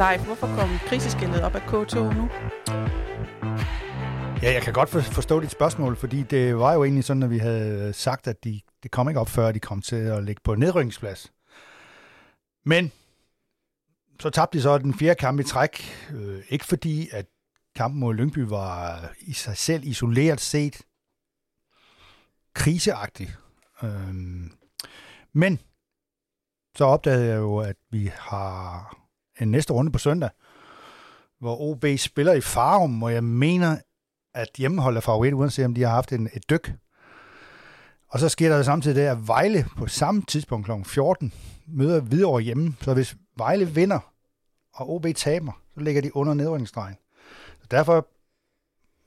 Leif, hvorfor kom kriseskillet op af K2 nu? Ja, jeg kan godt forstå dit spørgsmål, fordi det var jo egentlig sådan, at vi havde sagt, at de, det kom ikke op, før de kom til at ligge på nedrykningsplads. Men så tabte de så den fjerde kamp i træk. Øh, ikke fordi, at kampen mod Lyngby var i sig selv isoleret set kriseagtig. Øh, men så opdagede jeg jo, at vi har næste runde på søndag, hvor OB spiller i Farum, og jeg mener, at hjemmeholdet er favorit, uanset om de har haft en, et dyk. Og så sker der samtidig det, at Vejle på samme tidspunkt kl. 14 møder videre hjemme. Så hvis Vejle vinder, og OB taber, så ligger de under nedrykningsstregen. Så derfor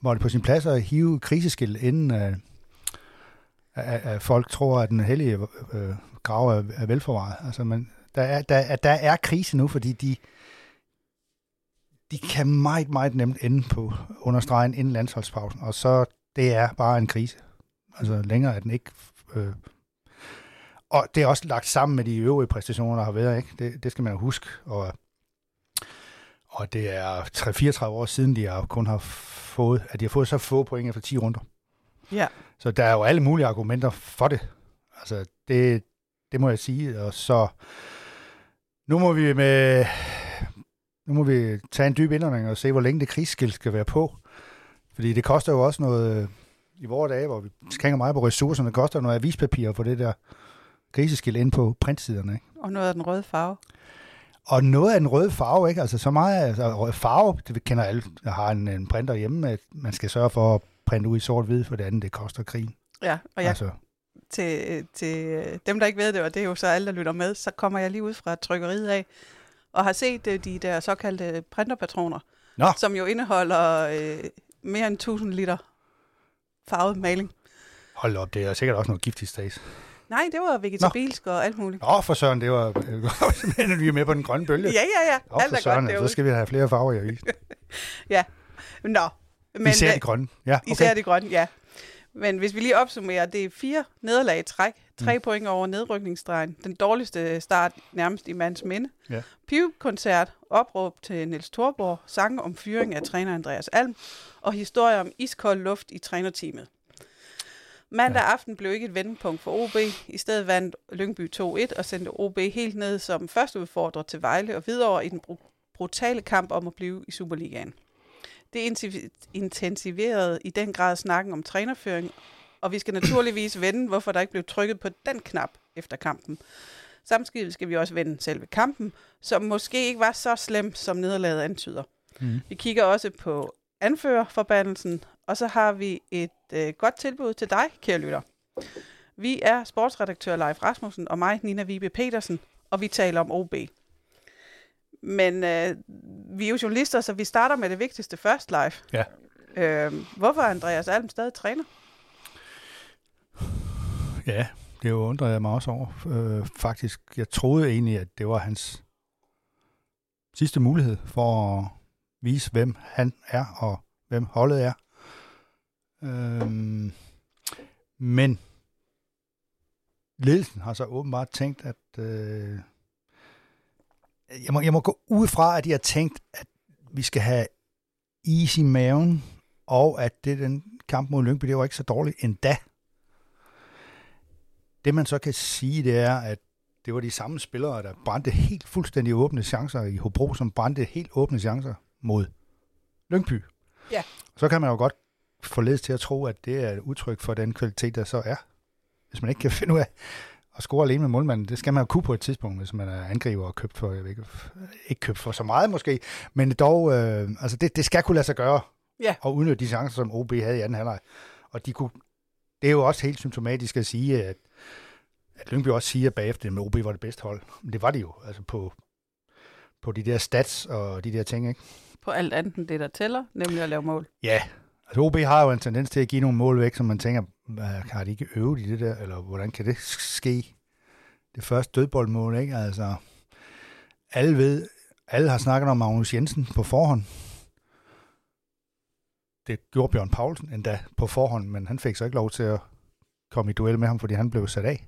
var det på sin plads at hive kriseskilt, inden uh, at, at folk tror, at den hellige øh, øh, grav er, er velforvaret. Altså, man, der, er, der, der er krise nu, fordi de, de kan meget, meget nemt ende på understregen inden landsholdspausen, og så det er bare en krise. Altså længere er den ikke. Øh. Og det er også lagt sammen med de øvrige præstationer, der har været. Ikke? Det, det skal man jo huske. Og, og det er 3-34 år siden, de har kun har fået, at de har fået så få point efter 10 runder. Ja. Så der er jo alle mulige argumenter for det. Altså, det, det må jeg sige. Og så nu må vi med nu må vi tage en dyb indånding og se, hvor længe det krigsskilt skal være på. Fordi det koster jo også noget, i vores dage, hvor vi skænger meget på ressourcerne, det koster noget avispapir for det der kriseskilt ind på printsiderne. Ikke? Og noget af den røde farve. Og noget af den røde farve, ikke? Altså så meget, altså farve, det kender alle, der har en, en printer hjemme, at man skal sørge for at printe ud i sort-hvid, for det andet, det koster krigen. Ja, og jeg, altså. Til, til dem, der ikke ved det, og det er jo så alle, der lytter med, så kommer jeg lige ud fra trykkeriet af, og har set øh, de der såkaldte printerpatroner, Nå. som jo indeholder øh, mere end 1000 liter farvet maling. Hold op, det er sikkert også noget giftigt stads. Nej, det var vegetabilsk Nå. og alt muligt. Åh, for søren, det var simpelthen, vi er med på den grønne bølge. Ja, ja, ja. Åh, for søren, godt, så skal vi have flere farver i avisen. ja, nå. Men, især de grønne. Ja, okay. Især de grønne, ja. Men hvis vi lige opsummerer, det er fire nederlag i træk, tre mm. point over nedrykningsstregen, den dårligste start nærmest i mands minde. Ja. Piv-koncert, opråb til Niels Thorborg, sang om fyring af træner Andreas Alm, og historie om iskold luft i trænerteamet. Mandag ja. aften blev ikke et vendepunkt for OB. I stedet vandt Lyngby 2-1 og sendte OB helt ned som første udfordrer til Vejle og videre i den brutale kamp om at blive i Superligaen. Det intensiverede i den grad snakken om trænerføring, og vi skal naturligvis vende, hvorfor der ikke blev trykket på den knap efter kampen. Samtidig skal vi også vende selve kampen, som måske ikke var så slem, som nederlaget antyder. Mm. Vi kigger også på anførerforbandelsen, og så har vi et øh, godt tilbud til dig, kære lytter. Vi er sportsredaktør Leif Rasmussen og mig, Nina Vibe Petersen, og vi taler om OB. Men øh, vi er jo journalister, så vi starter med det vigtigste først, live. Ja. Øh, hvorfor er Andreas Alm stadig træner? Ja, det jo undrer jeg mig også over. Øh, faktisk, jeg troede egentlig, at det var hans sidste mulighed for at vise, hvem han er og hvem holdet er. Øh, men ledelsen har så åbenbart tænkt, at øh, jeg må, jeg må gå ud fra, at de har tænkt, at vi skal have is i maven, og at det den kamp mod Lyngby, det var ikke så dårligt endda. Det man så kan sige, det er, at det var de samme spillere, der brændte helt fuldstændig åbne chancer i Hobro, som brændte helt åbne chancer mod Lyngby. Ja. Så kan man jo godt forledes til at tro, at det er et udtryk for den kvalitet, der så er. Hvis man ikke kan finde ud af at score alene med målmanden, det skal man jo kunne på et tidspunkt, hvis man er angriber og købt for, jeg ved ikke, ikke købt for så meget måske, men dog, øh, altså det, det skal kunne lade sig gøre, ja. og udnytte de chancer, som OB havde i anden halvleg. Og de kunne, det er jo også helt symptomatisk at sige, at, at Lyngby også siger bagefter, at OB var det bedste hold. Men det var det jo, altså på, på de der stats og de der ting, ikke? På alt andet end det, der tæller, nemlig at lave mål. Ja, altså OB har jo en tendens til at give nogle mål væk, som man tænker, har de ikke øvet i det der, eller hvordan kan det ske? Det første dødboldmål, ikke? Altså, alle ved, alle har snakket om Magnus Jensen på forhånd. Det gjorde Bjørn Paulsen endda på forhånd, men han fik så ikke lov til at komme i duel med ham, fordi han blev sat af.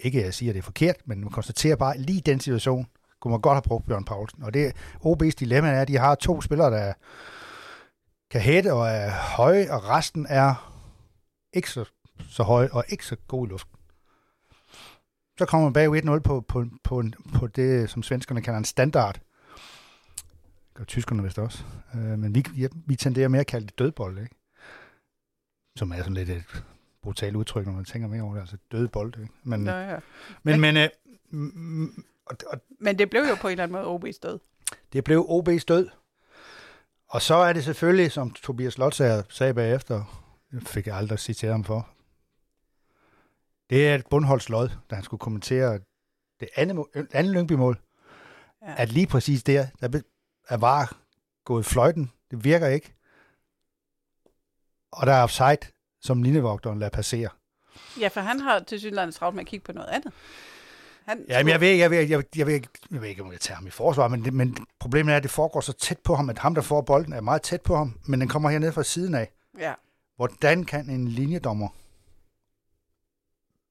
Ikke at jeg siger, at det er forkert, men man konstaterer bare, at lige den situation kunne man godt have brugt Bjørn Paulsen. Og det OB's dilemma er, at de har to spillere, der kan hætte og er høje, og resten er ikke så, så høje og ikke så gode i luften. Så kommer man bag 1-0 på, på, på, på det, som svenskerne kalder en standard. Gør tyskerne vist også. Øh, men vi, ja, vi tenderer mere at kalde det dødbold, ikke? Som er sådan lidt et brutalt udtryk, når man tænker mere over det. Altså dødbold, ikke? Men, ja, ja. men, men, øh, og, og, men det blev jo på en eller anden måde OB's død. Det blev OB's død. Og så er det selvfølgelig, som Tobias Lotsager sagde bagefter, fik jeg aldrig citeret ham for, det er et bundholdslod, da han skulle kommentere det andet, andet Lyngby-mål. Ja. At lige præcis der, der er var gået fløjten. Det virker ikke. Og der er offside, som linjevogteren lader passere. Ja, for han har til synligheden travlt med at kigge på noget andet. Han ja, men jeg ved, jeg, ved, jeg, ved, jeg, ved, jeg ved ikke, om jeg tager ham i forsvar, men, det, men problemet er, at det foregår så tæt på ham, at ham, der får bolden, er meget tæt på ham, men den kommer hernede fra siden af. Ja. Hvordan kan en linjedommer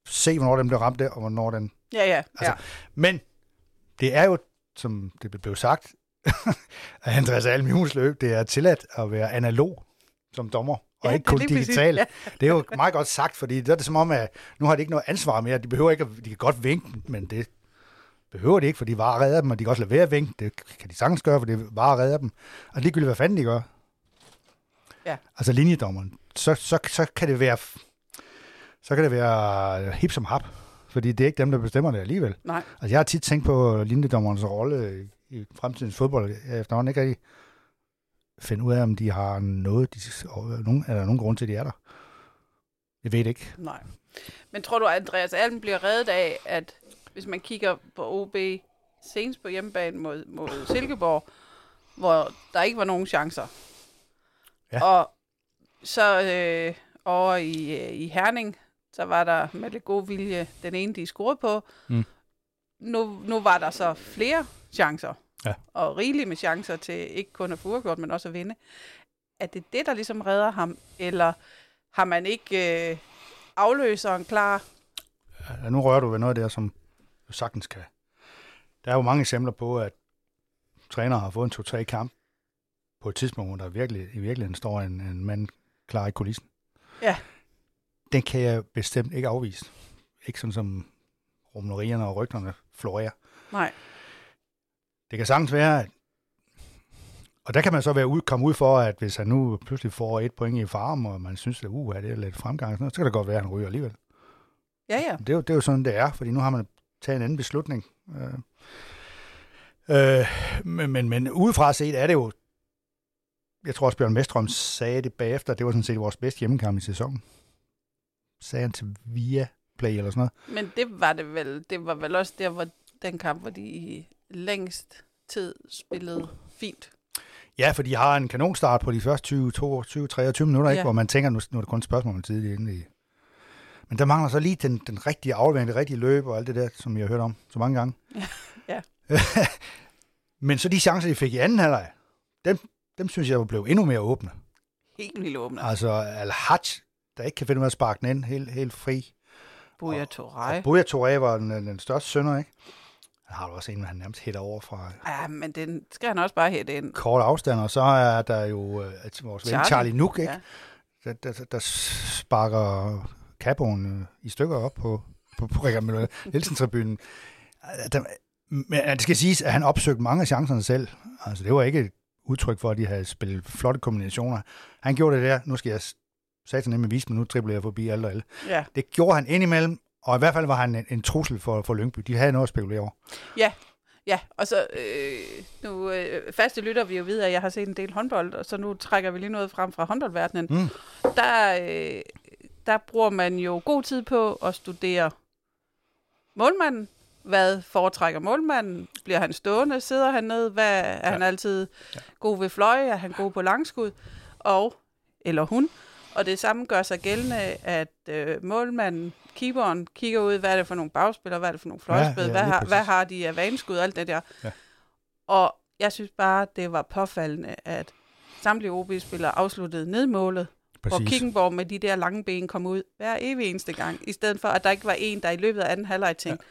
se, hvornår den bliver ramt der, og hvornår den... Ja, ja. Altså, ja. Men det er jo, som det blev sagt, af Andreas Alm løb, det er tilladt at være analog som dommer, og ja, ikke kun digital. Ja. Det er jo meget godt sagt, fordi det er det som om, at nu har de ikke noget ansvar mere. De behøver ikke, at, de kan godt vinke, men det behøver de ikke, for de var redder dem, og de kan også lade være at vinke. Det kan de sagtens gøre, for det var redder dem. Og ligegyldigt, hvad fanden de gør. Ja. Altså linjedommeren. Så, så, så kan det være så kan det være hip som hap, fordi det er ikke dem, der bestemmer det alligevel. Nej. Altså, jeg har tit tænkt på linjedommerens rolle i fremtidens fodbold. Jeg efterhånden ikke rigtig finde ud af, om de har noget, de, nogen, er der nogen grund til, at de er der. Jeg ved ikke. Nej. Men tror du, at Andreas Alm bliver reddet af, at hvis man kigger på OB senest på hjemmebane mod, mod Silkeborg, hvor der ikke var nogen chancer. Ja. Og så øh, over i, øh, i Herning, så var der med lidt god vilje den ene, de scorede på. Mm. Nu, nu var der så flere chancer, ja. og rigeligt med chancer til ikke kun at få uafgjort, men også at vinde. Er det det, der ligesom redder ham, eller har man ikke øh, afløseren klar? Ja, nu rører du ved noget der, som du sagtens kan. Der er jo mange eksempler på, at trænere har fået en to-tre kamp på et tidspunkt, hvor der virkelig, i virkeligheden står en, en mand klar i kulissen. Ja den kan jeg bestemt ikke afvise. Ikke sådan som rumlerierne og rygterne florerer. Nej. Det kan sagtens være, at og der kan man så være ud, komme ud for, at hvis han nu pludselig får et point i farm, og man synes, at uh, det er lidt fremgang, så kan det godt være, at han ryger alligevel. Ja, ja. Det er, jo, det er jo sådan, det er, fordi nu har man taget en anden beslutning. Øh, øh, men, men, men udefra set er det jo, jeg tror også Bjørn Mestrøm sagde det bagefter, det var sådan set vores bedste hjemmekamp i sæsonen sagde han til Via Play eller sådan noget. Men det var det vel. Det var vel også der, hvor den kamp, hvor de længst tid spillede fint. Ja, for de har en kanonstart på de første 20, 22, 23 minutter, ja. ikke? hvor man tænker, nu, nu er det kun et spørgsmål om tid i. Men der mangler så lige den, den rigtige aflevering, det rigtige løb og alt det der, som jeg har hørt om så mange gange. ja. Men så de chancer, de fik i anden halvleg, dem, dem synes jeg blev endnu mere åbne. Helt vildt åbne. Altså, Al-Hajj der ikke kan finde ud af at sparke den ind helt, helt fri. Buja Touré. Buja Touré var den, den største sønder, ikke? Han har du også en, han nærmest hætter over fra... Ja, men den skal han også bare hætte ind. Kort afstand, og så er der jo uh, vores Charlie. ven Charlie Nook, ikke? Ja. Der, der, der sparker Capoen uh, i stykker op på, på, på Rikard Nielsen-tribunen. Men det skal siges, at han opsøgte mange af chancerne selv. Altså, det var ikke udtryk for, at de havde spillet flotte kombinationer. Han gjorde det der, nu skal jeg satan nemlig vise mig, nu dribler jeg forbi alle og alle. Ja. Det gjorde han indimellem, og i hvert fald var han en, en trussel for, for Lyngby. De havde noget at spekulere over. Ja, Ja, og så øh, nu øh, faste lytter vi jo videre, at jeg har set en del håndbold, og så nu trækker vi lige noget frem fra håndboldverdenen. Mm. Der, øh, der bruger man jo god tid på at studere målmanden. Hvad foretrækker målmanden? Bliver han stående? Sidder han ned? Hvad, er ja. han altid ja. god ved fløje? Er han god på langskud? Og, eller hun, og det samme gør sig gældende, at øh, målmanden, keeperen, kigger ud, hvad er det for nogle bagspillere, hvad er det for nogle fløjspil, ja, ja, hvad, har, hvad har de af vaneskud, alt det der. Ja. Og jeg synes bare, det var påfaldende, at samtlige OB-spillere afsluttede nedmålet, Præcis. hvor Kickenborg med de der lange ben kom ud hver evig eneste gang, i stedet for, at der ikke var en, der i løbet af anden halvleg tænkte,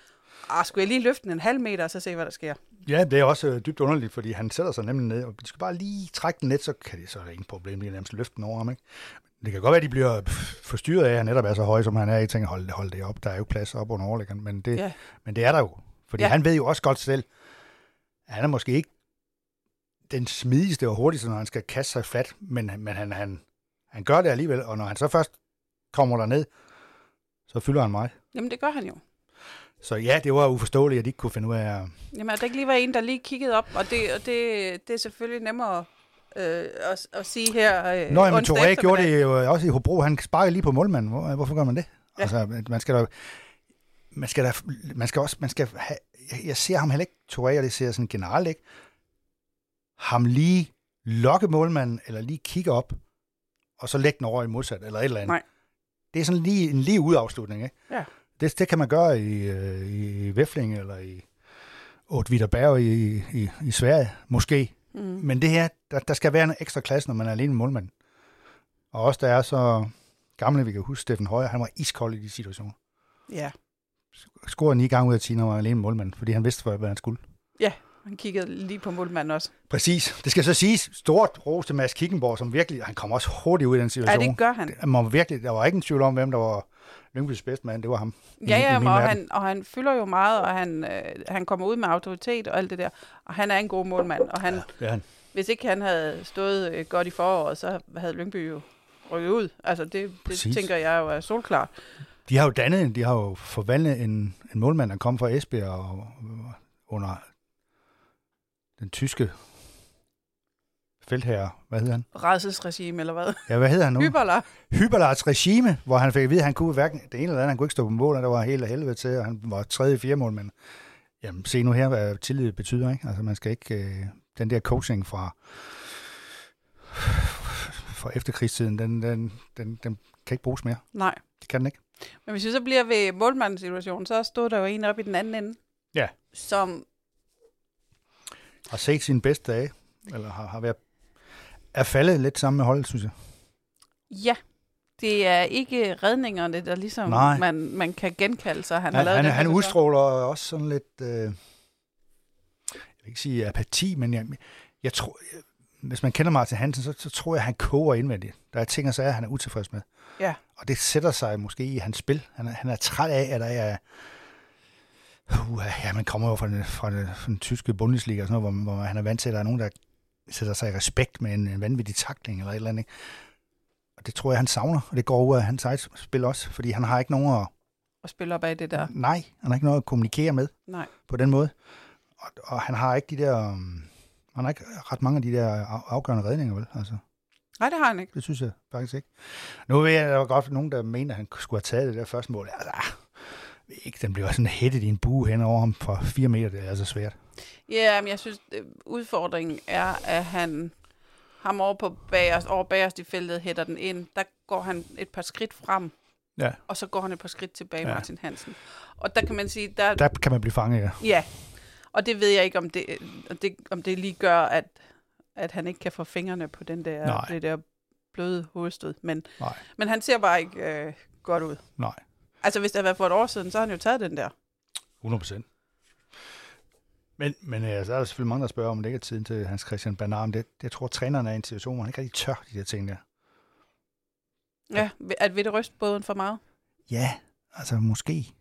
ah, skulle jeg lige løfte den en halv meter, og så se, hvad der sker? Ja, det er også øh, dybt underligt, fordi han sætter sig nemlig ned, og de skal bare lige trække den lidt, så kan det så er ingen problem, de kan nærmest løfte den over ham, ikke? Det kan godt være, at de bliver forstyrret af, at han netop er så høj, som han er. Jeg tænker, hold, hold det op, der er jo plads op under overlæggeren, men det, ja. men det er der jo. Fordi ja. han ved jo også godt selv, at han er måske ikke den smidigste og hurtigste, når han skal kaste sig flat, men, men han, han, han gør det alligevel, og når han så først kommer der ned, så fylder han mig. Jamen, det gør han jo. Så ja, det var uforståeligt, at de ikke kunne finde ud af at... Jamen, at der ikke lige var en, der lige kiggede op, og det, og det, det er selvfølgelig nemmere øh, at, at sige her øh, Nå, men Touré gjorde det jo også i Hobro. Han sparker lige på målmanden. Hvor, hvorfor gør man det? Ja. Altså, man skal da... Man skal, da, man skal også, man skal have, jeg ser ham heller ikke, Touré, og det ser jeg sådan generelt ikke, ham lige lokke målmanden, eller lige kigge op, og så lægge den over i modsat, eller et eller andet. Nej. Det er sådan lige en lige udafslutning, ikke? Ja. Det, det kan man gøre i, øh, i Væfling, eller i Åtviderberg i, i, i Sverige, måske. Mm. Men det her, der, der skal være en ekstra klasse, når man er alene målmand. Og også der er så gamle, vi kan huske, Steffen Højer, han var iskold i de situationer. Ja. Scorede ni gange ud af 10, når han var alene målmand, fordi han vidste, hvad han skulle. Ja, han kiggede lige på målmanden også. Præcis. Det skal så siges, stort ros til Mads Kickenborg, som virkelig, han kom også hurtigt ud i den situation. Ja, det gør han. Man virkelig, der var ikke en tvivl om, hvem der var Lyngbys bedste mand, det var ham. Ja, ja, i og, han, og han fylder jo meget, og han, øh, han kommer ud med autoritet og alt det der. Og han er en god målmand, og han, ja, han. hvis ikke han havde stået øh, godt i foråret, så havde Lyngby jo rykket ud. Altså, det, det tænker jeg jo er solklart. De har jo dannet, de har jo forvandlet en, en målmand, der kom fra Esbjerg og, under den tyske feltherre, hvad hedder han? Rædselsregime, eller hvad? Ja, hvad hedder han nu? Hyberlar. Hyberlars regime, hvor han fik at vide, at han kunne hverken det ene eller andet, han kunne ikke stå på mål, og der var helt af helvede til, og han var tredje, fjerde mål, men jamen, se nu her, hvad tillid betyder, ikke? Altså, man skal ikke, øh, den der coaching fra, fra efterkrigstiden, den, den, den, den kan ikke bruges mere. Nej. Det kan den ikke. Men hvis vi så bliver ved målmandens situation, så stod der jo en op i den anden ende. Ja. Som har set sine bedste dage, eller har, har været, er faldet lidt sammen med holdet, synes jeg. Ja, det er ikke redningerne, der ligesom man, man kan genkalde sig. Han, han, har lavet han, han udstråler også sådan lidt, øh, jeg vil ikke sige apati, men jeg, jeg tror, jeg, hvis man kender Martin Hansen, så, så tror jeg, at han koger indvendigt. Der er ting og sager, han er utilfreds med. Ja. Og det sætter sig måske i hans spil. Han er, han er træt af, at der er Uh, ja, man kommer jo fra den, fra, den, fra den tyske Bundesliga, og sådan noget, hvor, hvor han er vant til, at der er nogen, der sætter sig i respekt med en, en vanvittig takling eller et eller andet. Ikke? Og det tror jeg, han savner, og det går ud af hans eget spil også, fordi han har ikke nogen at... Og spille op af det der? Nej, han har ikke noget at kommunikere med Nej. på den måde. Og, og han har ikke de der... Um, han har ikke ret mange af de der afgørende redninger, vel? Altså. Nej, det har han ikke. Det synes jeg faktisk ikke. Nu ved jeg, at der var godt nogen, der mener, at han skulle have taget det der første mål. Altså, ikke, den bliver sådan hættet i en bue hen over ham fra fire meter, det er altså svært. Ja, men jeg synes, udfordringen er, at han ham over på bagerst, over bagerst i feltet hætter den ind. Der går han et par skridt frem, ja. og så går han et par skridt tilbage, ja. Martin Hansen. Og der kan man sige... Der, der kan man blive fanget, ja. Ja, og det ved jeg ikke, om det, det, om det lige gør, at, at han ikke kan få fingrene på den der, det der bløde hovedstød. Men, Nej. men han ser bare ikke øh, godt ud. Nej. Altså, hvis det havde været for et år siden, så har han jo taget den der. 100 procent. Men, men ja, så er der selvfølgelig mange, der spørger, om det ikke er tiden til Hans Christian Bernard. Det, jeg tror, træneren er i en situation, hvor han ikke rigtig tør de der ting der. Ja, at vil det ryste båden for meget? Ja, altså måske.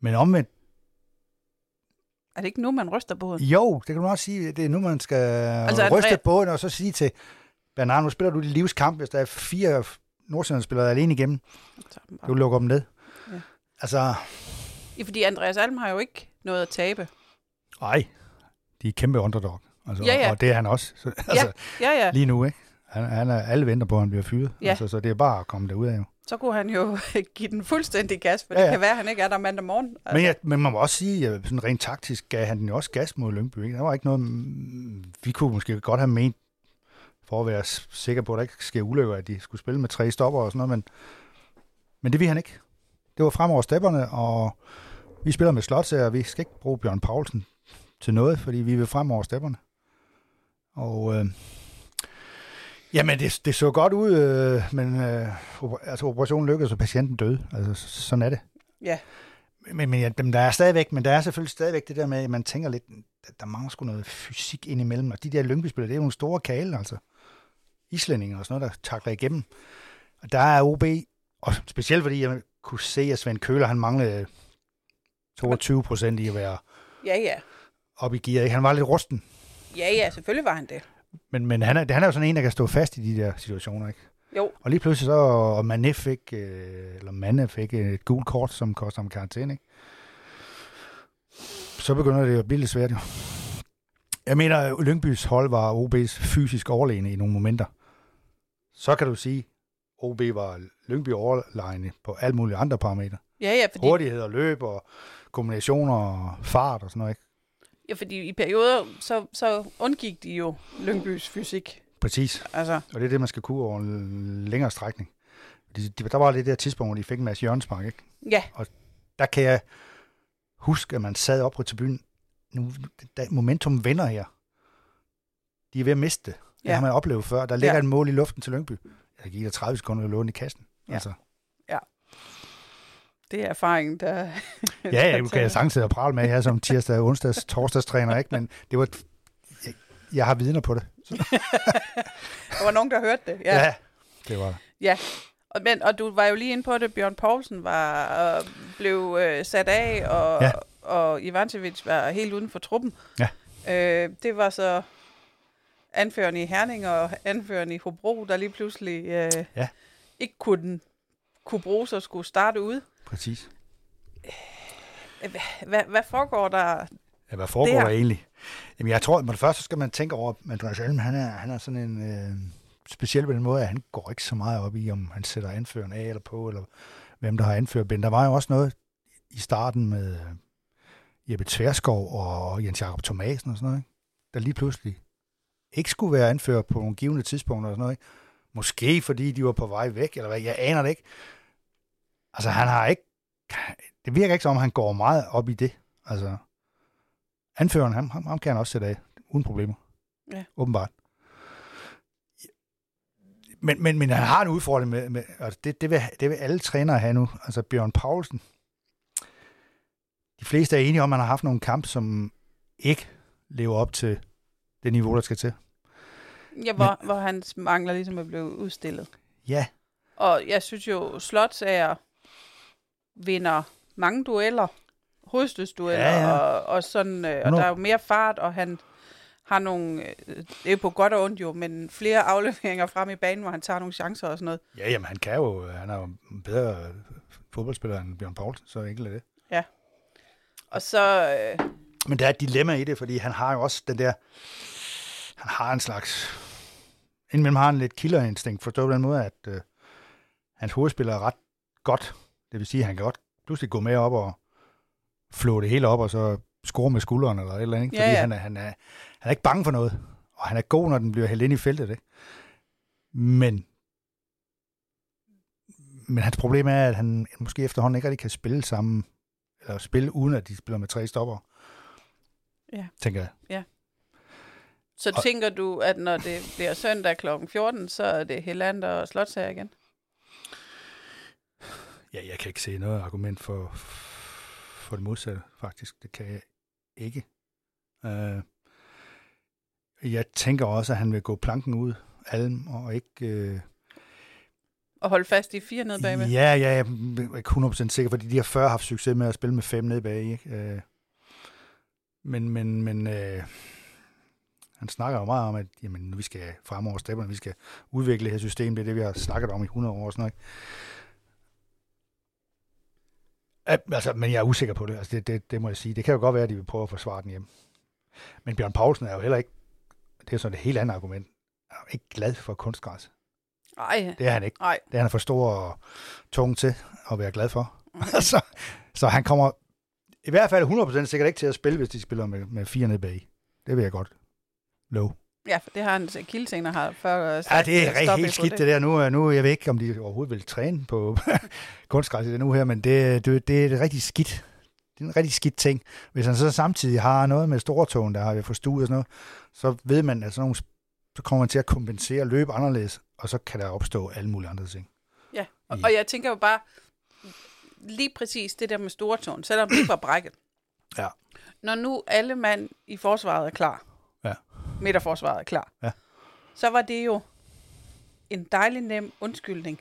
Men omvendt, er det ikke nu, man ryster båden? Jo, det kan du også sige. Det er nu, man skal altså, ryste båden, og så sige til Bernard, nu spiller du dit livskamp, hvis der er fire Nordsjælland spiller alene igennem. Du lukker dem ned. Ja. Altså... Ja, fordi Andreas Alm har jo ikke noget at tabe. Nej, de er kæmpe underdog. Altså, ja, ja. Og det er han også. Så, altså, ja, ja. Lige nu, ikke? Han, han er, alle venter på, at han bliver fyret. Ja. Altså, så det er bare at komme derud af jo. Så kunne han jo give den fuldstændig gas, for ja, ja. det kan være, at han ikke er der mandag morgen. Altså. Men, ja, men man må også sige, at sådan rent taktisk gav han den jo også gas mod Lyngby. Ikke? Der var ikke noget, vi kunne måske godt have ment, for at være sikker på, at der ikke sker ulykker, at de skulle spille med tre stopper og sådan noget, men, men det vil han ikke. Det var fremover stepperne, og vi spiller med Slotsager, og vi skal ikke bruge Bjørn Paulsen til noget, fordi vi vil fremover stepperne. Og øh, jamen, det, det så godt ud, øh, men øh, altså, operationen lykkedes, og patienten døde. Altså, sådan er det. Ja. Men, men, ja, der er stadigvæk, men der er selvfølgelig stadigvæk det der med, at man tænker lidt, der mangler sgu noget fysik ind imellem, og de der lyngby det er jo nogle store kale, altså. Islændinge og sådan noget, der takler igennem. Og der er OB, og specielt fordi jeg kunne se, at Svend Køler, han manglede 22 procent i at være ja, ja. op i gear. Han var lidt rusten. Ja, ja, selvfølgelig var han det. Men, men han, er, han er jo sådan en, der kan stå fast i de der situationer, ikke? Jo. Og lige pludselig så, og Mané fik, øh, eller Mane fik et gult kort, som koster ham karantæne, ikke? Så begynder det at blive lidt svært, jo. Jeg mener, at Lyngbys hold var OB's fysisk overlegne i nogle momenter. Så kan du sige, OB var Lyngby overlegne på alle mulige andre parametre. Ja, ja, fordi... Hurtighed og løb og kombinationer og fart og sådan noget, ikke? Ja, fordi i perioder, så, så undgik de jo Lyngbys fysik. Præcis. Altså. Og det er det, man skal kunne over en længere strækning. De, de, der var det der tidspunkt, hvor de fik en masse hjørnespark, ikke? Ja. Og der kan jeg huske, at man sad op på tribunen. Nu, momentum vender her. De er ved at miste det. Det ja. har man oplevet før. Der ligger ja. et mål i luften til Lyngby. Jeg giver dig 30 sekunder at låne i kassen. Ja. Altså. ja. Det er erfaringen, der... ja, ja, du kan jeg sagtens og prale med her som tirsdag, onsdags, torsdagstræner, ikke? Men det var... Jeg, jeg har vidner på det. der var nogen, der hørte det. Ja, ja det var Ja, og, men, og du var jo lige inde på det, Bjørn Poulsen var, øh, blev øh, sat af, og, ja. Og Ivancevic var helt uden for truppen. Ja. Øh, det var så anførende i Herning og anførende i Hobro, der lige pludselig øh, ja. ikke kunne, kunne bruges og skulle starte ud. Præcis. Øh, hvad, hvad foregår der? Ja, hvad foregår der, der egentlig? Jamen, jeg tror, at det første skal man tænke over, at Andreas Alm, han er, han er sådan en... Øh, specielt på den måde, at han går ikke så meget op i, om han sætter anføren af eller på, eller hvem der har anført Ben. Der var jo også noget i starten med Jeppe Tverskov og Jens Jakob Thomasen og sådan noget, ikke? der lige pludselig ikke skulle være anført på nogle givende tidspunkter og sådan noget. Ikke? Måske fordi de var på vej væk, eller hvad, jeg aner det ikke. Altså han har ikke, det virker ikke som om han går meget op i det. Altså, anføreren, ham, ham, ham kan han også sætte af, uden problemer. Ja. Åbenbart. Men, men, men han har en udfordring med, med altså det, det, vil, det vil alle trænere have nu. Altså Bjørn Paulsen. De fleste er enige om, at han har haft nogle kampe, som ikke lever op til det niveau, der skal til. Ja, hvor, men, hvor hans mangler ligesom er blevet udstillet. Ja. Og jeg synes jo, Slotsager vinder mange dueller, hovedstødsdueller, ja, ja. Og, og, sådan, øh, og der er jo mere fart, og han har nogle, øh, det er på godt og ondt jo, men flere afleveringer frem i banen, hvor han tager nogle chancer og sådan noget. Ja, jamen han kan jo, han er jo en bedre fodboldspiller end Bjørn Poulsen, så enkelt er det. Og så... Øh... Men der er et dilemma i det, fordi han har jo også den der, han har en slags, indimellem har han lidt killerinstinkt, forstået på den måde, at øh, hans hovedspiller er ret godt. Det vil sige, at han kan godt pludselig gå med op og flå det hele op, og så score med skulderen eller et eller andet. Ikke? Fordi ja, ja. Han, er, han, er, han er ikke bange for noget, og han er god, når den bliver hældt ind i feltet. Ikke? Men, men hans problem er, at han måske efterhånden ikke rigtig kan spille sammen, eller spille uden at de spiller med tre stopper. Ja. Tænker jeg. Ja. Så og, tænker du, at når det bliver søndag kl. 14, så er det Hellander og Slotsager igen? Ja, jeg kan ikke se noget argument for, for det modsatte, faktisk. Det kan jeg ikke. Uh, jeg tænker også, at han vil gå planken ud, Alm, og ikke... Uh, at holde fast i fire nede bagved? Ja, ja, jeg er ikke 100% sikker, fordi de har før haft succes med at spille med fem nede bag. Ikke? Øh, men, men, men øh, han snakker jo meget om, at jamen, vi skal fremover stepperne, vi skal udvikle det her system, det er det, vi har snakket om i 100 år og sådan noget. Altså, men jeg er usikker på det. Altså, det, det, det må jeg sige. Det kan jo godt være, at de vil prøve at forsvare den hjem. Men Bjørn Poulsen er jo heller ikke, det er sådan et helt andet argument, er jo ikke glad for kunstgræs. Nej. Det er han ikke. Nej. Det er han for stor og tung til at være glad for. så, så han kommer i hvert fald 100% sikkert ikke til at spille, hvis de spiller med, med fire nede bag. Det vil jeg godt love. Ja, for det har han kildtænger har før. Ja, det er rigtig helt skidt det. det der. Nu, nu jeg ved ikke, om de overhovedet vil træne på kunstgræs i det nu her, men det, det, det er rigtig skidt. Det er en rigtig skidt ting. Hvis han så samtidig har noget med stortogen, der har jeg forstået og sådan noget, så ved man, at sådan nogle, så kommer man til at kompensere og løbe anderledes, og så kan der opstå alle mulige andre ting. Ja, og, og jeg tænker jo bare, lige præcis det der med stortåen, selvom det ikke var brækket. Ja. Når nu alle mand i forsvaret er klar, Ja. midterforsvaret er klar, Ja. så var det jo en dejlig nem undskyldning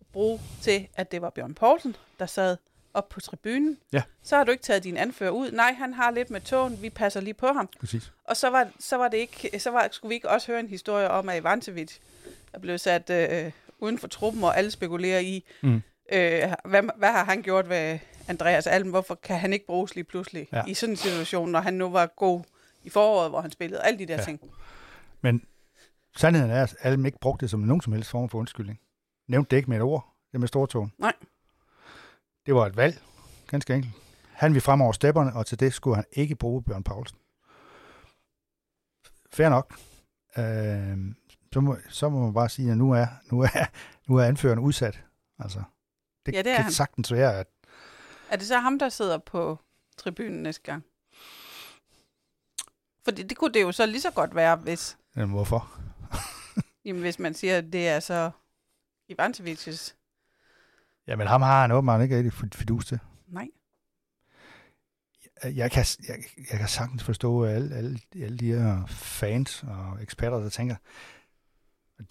at bruge til, at det var Bjørn Poulsen, der sad op på tribunen. Ja. Så har du ikke taget din anfører ud. Nej, han har lidt med tåen, vi passer lige på ham. Præcis. Og så var, så var det ikke, så var, skulle vi ikke også høre en historie om, at Ivancevic er blevet sat øh, uden for truppen, og alle spekulerer i, Mm. øh, hvad, hvad har han gjort ved Andreas Alm? Hvorfor kan han ikke bruges lige pludselig Ja. i sådan en situation, når han nu var god i foråret, hvor han spillede alle de der ja. ting? Men sandheden er, at Alm ikke brugte det som nogen som helst form for undskyldning. Nævnte det ikke med et ord, det med stortåen. Nej. Det var et valg, ganske enkelt. Han ville frem over stepperne, og til det skulle han ikke bruge Bjørn Paulsen. Fair nok. Øh, så, må, så må man bare sige, at nu er, nu er, nu er anføreren udsat. Altså, det, Ja, det er kan han. sagtens være, at Er det så ham, der sidder på tribunen næste gang? For det, det kunne det jo så lige så godt være, hvis, jamen, hvorfor? jamen, hvis man siger, at det er så Ivancevics. Jamen, ham har han åbenbart ikke rigtig fidus til. Nej. jeg kan, jeg, jeg kan sagtens forstå alle, alle, alle de her fans og eksperter, der tænker,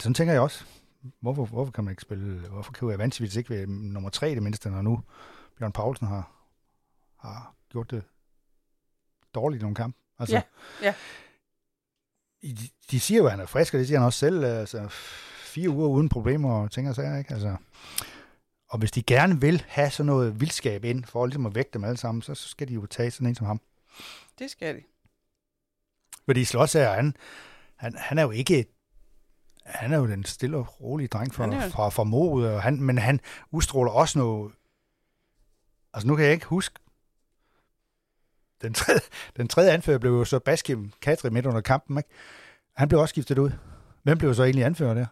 sådan tænker jeg også. Hvorfor, hvorfor kan man ikke spille, hvorfor kan Evancevic ikke være nummer tre i det mindste, når nu Bjørn Paulsen har, har gjort det dårligt i nogle kampe? Altså, Ja, ja. De, de siger jo, at han er frisk, og det siger han også selv. Altså, fire uger uden problemer og ting og sager, ikke? Altså, og hvis de gerne vil have sådan noget vildskab ind, for ligesom at vægte dem alle sammen, så, så skal de jo tage sådan en som ham. Det skal de. Fordi Slotsager, han, han, han er jo ikke han er jo den stille og rolige dreng fra, jo- fra, fra Morude, og han, men han udstråler også noget... Altså nu kan jeg ikke huske... Den tredje, den tredje anfører blev jo så Baskim Katri midt under kampen, ikke? Han blev også skiftet ud. Hvem blev så egentlig anfører der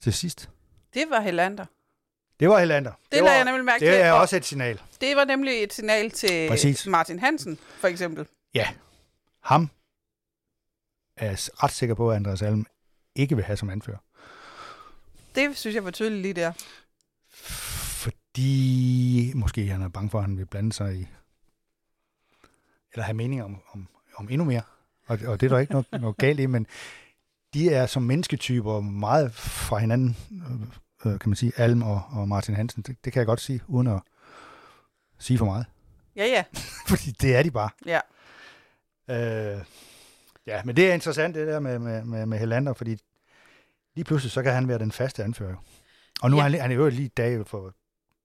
til sidst? Det var Helander. Det var Helander. Det, det var, jeg nemlig mærke det til. er og også et signal. Det var nemlig et signal til Præcis. Martin Hansen, for eksempel. Ja, ham er jeg ret sikker på, at Andreas Alm ikke vil have som anfører. Det synes jeg var tydeligt lige der. Fordi måske han er bange for, at han vil blande sig i, eller have mening om, om, om endnu mere. Og, og det er der ikke noget, noget galt i, men de er som mennesketyper meget fra hinanden, øh, kan man sige, Alm og, og Martin Hansen. Det, det kan jeg godt sige, uden at sige for meget. Ja, ja. Fordi det er de bare. Ja. Øh, ja, men det er interessant, det der med, med, med, med Helander, fordi lige pludselig, så kan han være den faste anfører. Og nu Ja. er han, han er jo lige i dag for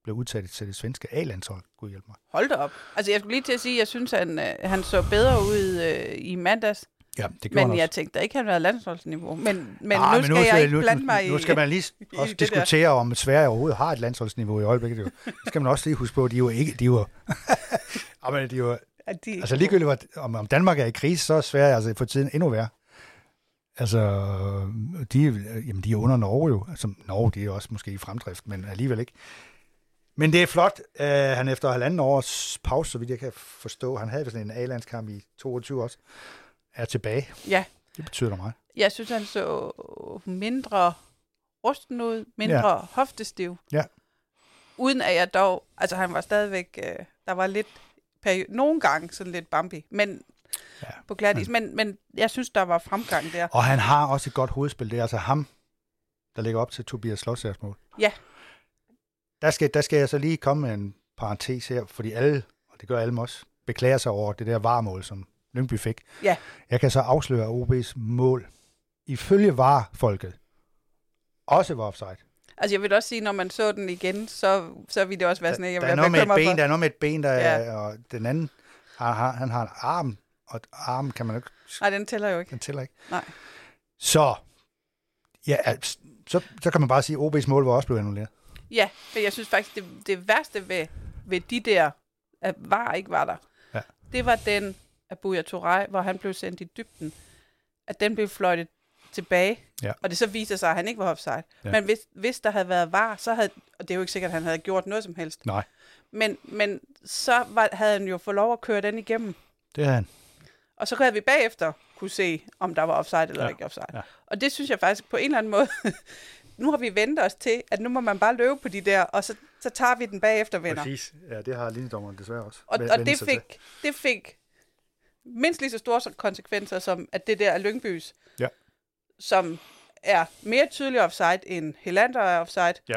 blev udtaget til det svenske A-landshold. Gud hjælp mig. Hold da op. Altså, jeg skulle lige til at sige, at jeg synes, at han, øh, han så bedre ud øh, i mandags. Ja, det Men jeg også. tænkte ikke, at han havde landsholdsniveau. Men, men Ah, nu skal jeg ikke nu, blande nu, mig i... Nu skal man lige i også det der. diskutere, om Sverige overhovedet har et landsholdsniveau i øjeblikket. Jo. Det skal man også lige huske på. De er jo ikke... De jo, ja, men de jo, at de, altså ligegyldigt, om, om Danmark er i krise, så er Sverige altså for tiden endnu værre. Altså, de, jamen, de er under Norge jo. Altså, Norge, de er også måske i fremdrift, men alligevel ikke. Men det er flot, at han efter halvanden års pause, så vidt jeg kan forstå, han havde vist en A-landskamp i 22 også, er tilbage. Ja. Det betyder da meget. Jeg synes, han så mindre rusten ud, mindre Ja. hoftestiv. Ja. Uden at jeg dog... Altså, han var stadigvæk... Øh, der var lidt... Peri- nogle gange sådan lidt bumpy, men Ja. på glatis. Men, men jeg synes, der var fremgang der. Og han har også et godt hovedspil. Det er altså ham, der ligger op til Tobias Slotsers mål. Ja. Der skal, der skal jeg så lige komme med en parentes her, fordi alle, og det gør alle også, beklager sig over det der varmål, som Lyngby fik. Ja. Jeg kan så afsløre, at OB's mål, ifølge var-folket, også var offside. Altså, jeg vil også sige, når man så den igen, så, så ville det også være sådan, at jeg der, ville er være noget med et bekymret ben, for. der er noget med et ben, der Ja. er, og den anden, har, har, han har en arm, og armen kan man jo ikke Nej, den tæller jo ikke. Den tæller ikke. Nej. Så, ja, altså, så, så kan man bare sige, at OB's mål var også blevet annulleret. Ja, for jeg synes faktisk, det, det værste ved, ved de der, at var ikke var der, Ja. det var den af Buya Turay, hvor han blev sendt i dybden, at den blev fløjtet tilbage, Ja. og det så viste sig, at han ikke var offside. Ja. Men hvis, hvis der havde været var, så havde, og det er jo ikke sikkert, at han havde gjort noget som helst, Nej, men, men så var, havde han jo fået lov at køre den igennem, det er han. og så havde vi bagefter kunne se, om der var offside eller Ja. ikke offside. Ja. Og det synes jeg faktisk på en eller anden måde, nu har vi vendt os til, at nu må man bare løbe på de der, og så så tager vi den bagefter, venner. Præcis. Ja, det har linjedommeren desværre også. Og, og det, fik, det fik mindst lige så store konsekvenser, som at det der er Lyngbys, ja. som er mere tydelig offside end Helander er offside. Ja.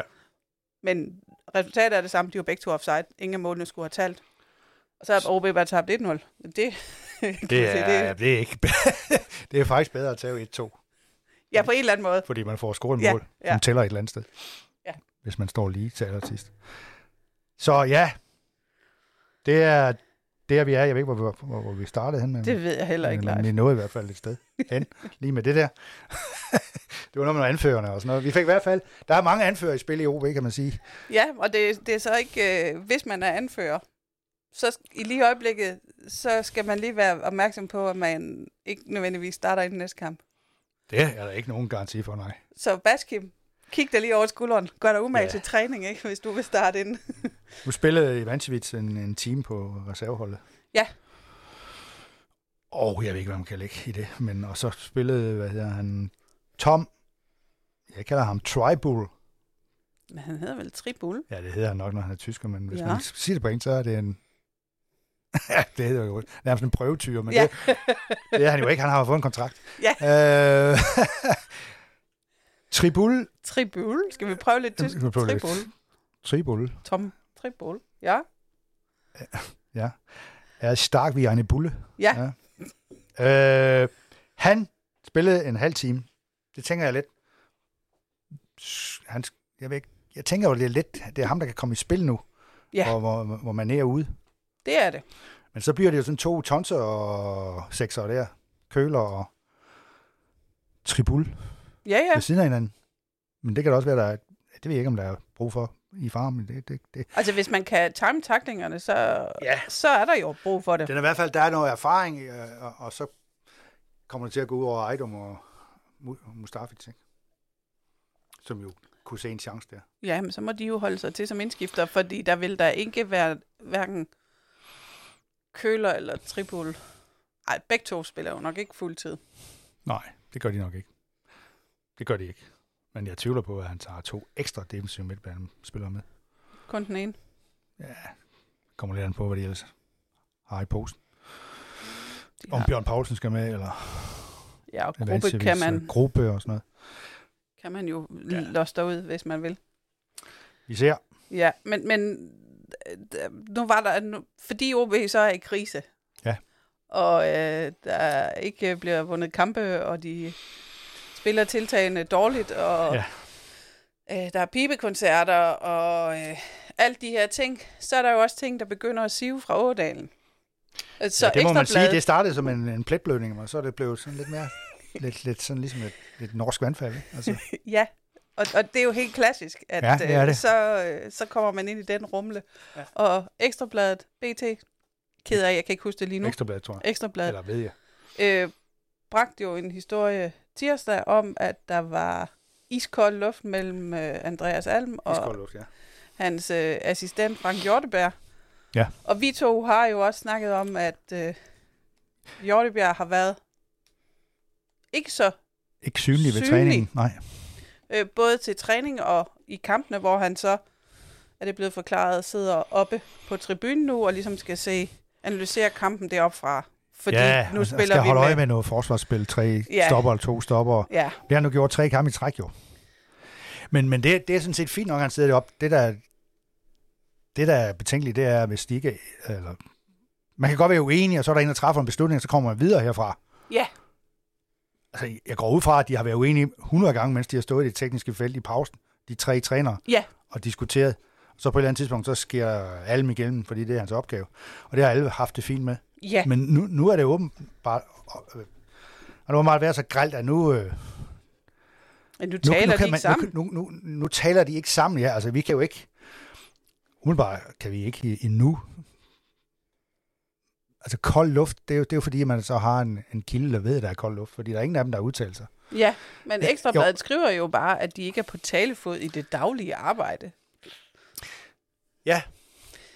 Men resultatet er det samme. De var begge to offside. Ingen af målene skulle have talt. Og så har OB bare tabt 1-0. Det, det, er, det, det, er ikke det er faktisk bedre at tage 1-2. Ja, på en eller anden måde. Fordi man får scoret et mål, ja. som tæller et eller andet sted. Ja. Hvis man står lige til allersidst. Så ja, det er der, vi er. Jeg ved ikke, hvor, hvor, hvor vi startede hen. Men, det ved jeg heller ikke, Men vi nåede i hvert fald et sted hen, lige med det der. det var noget med anførerne og sådan noget. Vi fik i hvert fald, der er mange anfører i spil i OB, kan man sige. Ja, og det, det er så ikke, øh, hvis man er anfører, så i lige øjeblikket, så skal man lige være opmærksom på, at man ikke nødvendigvis starter i den næste kamp. Det er der ikke nogen garanti for, nej. Så Baskim, kig dig lige over skulderen. Gør dig umage ja. til træning, ikke, hvis du vil starte ind. du spillede i Vansjevits en, en time på reserveholdet. Ja. Og jeg ved ikke, hvad man kan lægge i det, men og så spillede, hvad hedder han, Tom, jeg kalder ham Tribull. Men han hedder vel Tribul? Ja, det hedder han nok, når han er tysker, men hvis ja. man siger det på en, så er det en... ja, det hedder jo nærmest en prøvetyr, men ja. det, det er han jo ikke. Han har jo fået en kontrakt. Ja. Øh, Tribul. Tribul. Skal vi prøve lidt tysk? Tribul. Tribul. Tom Tribul. Ja. Ja. Er stærk wie eine Bulle. Ja. ja. Øh, han spillede en halv time. Det tænker jeg lidt. Han, jeg, ved ikke, jeg tænker jo, det er lidt, det er ham, der kan komme i spil nu. Ja. Hvor, hvor, hvor man er ude. Det er det. Men så bliver det jo sådan to tonser og sekser der. Køler og tribul. Ja, ja. Ved siden af hinanden. Men det kan da også være, der er, det ved jeg ikke, om der er brug for i farmen. Det, det, det. Altså, hvis man kan time taklingerne, så, ja. så er der jo brug for det. Den er i hvert fald, der er noget erfaring, øh, og, og så kommer det til at gå ud over Ejdom og Mustafic, ikke? som jo kunne se en chance der. Ja, men så må de jo holde sig til som indskifter, fordi der vil der ikke være hverken køler eller tripul. Ej, begge to spiller jo nok ikke fuldtid. Nej, det gør de nok ikke. Det gør de ikke. Men jeg tvivler på, at han tager to ekstra defensive midtbanespillere med. Kun den ene? Ja, kommer lidt an på, hvad de ellers har i posten. De Om har... Bjørn Poulsen skal med, eller... Ja, og gruppe kan man... Gruppe og sådan noget. Kan man jo ja. losse ud, hvis man vil. Vi ser. Ja, men, men nu var der... Nu, fordi OB så er i krise. Ja. Og øh, der ikke bliver vundet kampe, og de spiller tiltagende dårligt, og ja. øh, der er pibekoncerter, og øh, alt de her ting, så er der jo også ting, der begynder at sive fra Ådalen. Øh, så ja, det må man sige, det startede som en, en pletblødning, og så er det blevet sådan lidt mere, lidt, lidt sådan ligesom et, et norsk vandfald. Altså. ja, og, og det er jo helt klassisk, at ja, det er det. Så, øh, så kommer man ind i den rumle. Ja. Og Ekstrabladet, BT, ked af, jeg kan ikke huske det lige nu. Ekstrabladet, tror jeg. Ekstrabladet. Eller ved jeg. Øh, bragte jo en historie tirsdag om, at der var iskold luft mellem øh, Andreas Alm og luft, ja. hans øh, assistent Frank Hjorteberg. Ja. Og vi to har jo også snakket om, at øh, Hjorteberg har været ikke så Ikke synlig ved træningen, nej. Øh, både til træning og i kampene, hvor han så, er det blevet forklaret, sidder oppe på tribunen nu og ligesom skal se, analysere kampen deroppe fra. Fordi ja, nu spiller skal vi holde med... øje med noget forsvarsspil, tre ja. stopper eller to stopper. Ja. Det har nu gjort tre kampe i træk jo. Men, men det, det er sådan set fint nok, at han sidder deroppe. Det der, det, der er betænkeligt, det er, hvis de ikke... Eller, man kan godt være uenig, og så er der en, der træffer en beslutning, og så kommer man videre herfra. Ja. Altså, jeg går ud fra, at de har været uenige 100 gange, mens de har stået i det tekniske felt i pausen. De tre trænere. Ja. Og diskuteret. Så på et eller andet tidspunkt, så sker Alm igennem, fordi det er hans opgave. Og det har alle haft det fint med. Ja. Men nu, nu er det åbenbart... Øh, og nu må være så gralt, at nu... Øh, Men nu taler nu, nu de ikke man, sammen? Nu, nu, nu, nu taler de ikke sammen, ja. Altså, vi kan jo ikke... Umiddelbart kan vi ikke endnu... Altså, kold luft, det er jo, det er jo fordi, man så har en, en kilde, der ved, at der er kold luft, fordi der er ingen af dem, der udtaler sig. Ja, men Ekstrabladet skriver jo bare, at de ikke er på talefod i det daglige arbejde. Ja,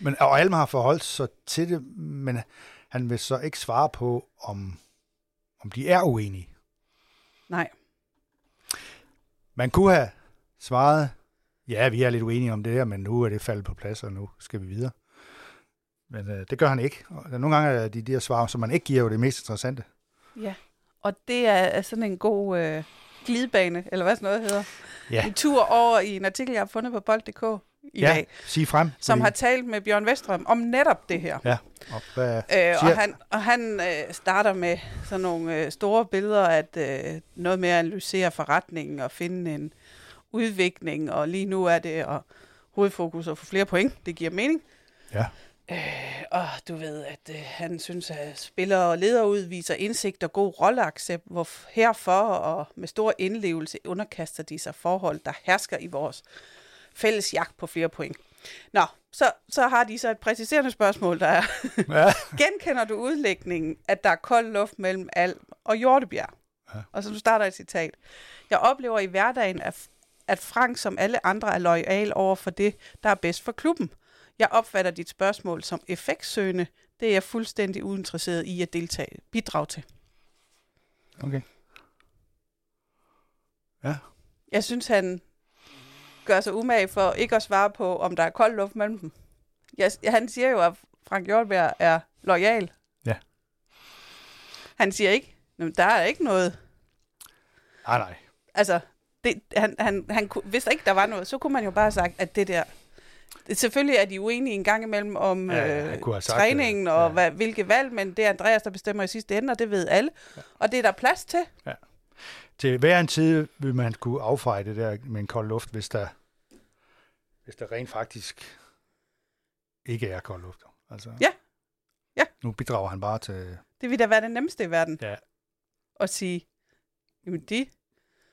men, og Alma har forholdt sig til det, men han vil så ikke svare på, om, om de er uenige. Nej. Man kunne have svaret Ja, vi er lidt uenige om det her, men nu er det faldet på plads, og nu skal vi videre. Men øh, det gør han ikke. Og nogle gange er de de her svar, som man ikke giver, jo det mest interessante. Ja, og det er sådan en god øh, glidebane, eller hvad sådan noget hedder. Ja. En tur over i en artikel, jeg har fundet på bold.dk i ja, dag, sig frem. som fordi- har talt med Bjørn Vestrøm om netop det her. Ja, og hvad Øh, siger... og han, og han øh, starter med sådan nogle øh, store billeder, at øh, noget med at analysere forretningen og finde en udvikling, og lige nu er det at hovedfokus at få flere point. Det giver mening. Ja. Øh, og du ved, at øh, han synes, at spillere og ledere udviser indsigt og god rolleaccept, hvor herfor og med stor indlevelse underkaster de sig forhold, der hersker i vores fælles jagt på flere point. Nå, så, så har de så et præciserende spørgsmål, der er, Ja. genkender du udlægningen, at der er kold luft mellem Alm og Hjortebjerg? Ja. Og så nu starter et citat. Jeg oplever i hverdagen, at, at Frank som alle andre er lojal over for det, der er bedst for klubben. Jeg opfatter dit spørgsmål som effektsøgende. Det er jeg fuldstændig uinteresseret i at deltage, bidrage til. Okay. Ja. Jeg synes, han gør sig umage for ikke at svare på, om der er kold luft mellem dem. Jeg, han siger jo, at Frank Hjortberg er lojal. Ja. Han siger ikke, "Nå, der er ikke noget. Nej, nej. Altså, det, han, han, han, hvis der ikke der var noget, så kunne man jo bare have sagt, at det der... Det, selvfølgelig er de uenige en gang imellem om Ja, ja, øh, træningen og ja. hvad, hvilke valg, men det er Andreas, der bestemmer i sidste ende, og det ved alle. Ja. Og det er der plads til. Til hver en tid vil man kunne affeje det der med en kold luft, hvis der, hvis der rent faktisk ikke er kold luft. Altså, Ja. Ja. Nu bidrager han bare til Det vil da være det nemmeste i verden. Ja. At sige, jamen de,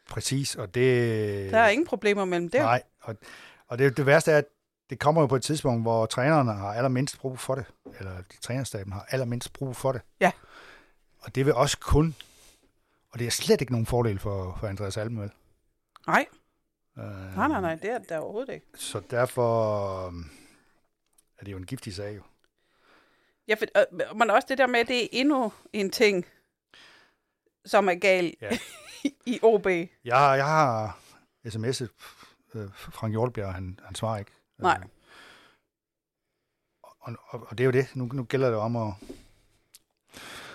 præcis, og det... der er ingen problemer mellem det. Nej, og, og det, det værste er, at det kommer jo på et tidspunkt, hvor trænerne har allermindst brug for det, eller de trænerstaben har allermindst brug for det. Ja. Og det vil også kun, og det er slet ikke nogen fordel for, for Andreas Almøl. Nej, Øh, nej, nej, nej, det er det overhovedet ikke. Så derfor øhm, er det jo en giftig sag jo. Ja, for, øh, men også det der med, at det er endnu en ting, som er gal Ja. i OB. Jeg, har- jeg har sms'et øh, Frank Hjortbjerg, han, han svarer ikke. Nej. Øh, og, og, og det er jo det. Nu, nu gælder det om at...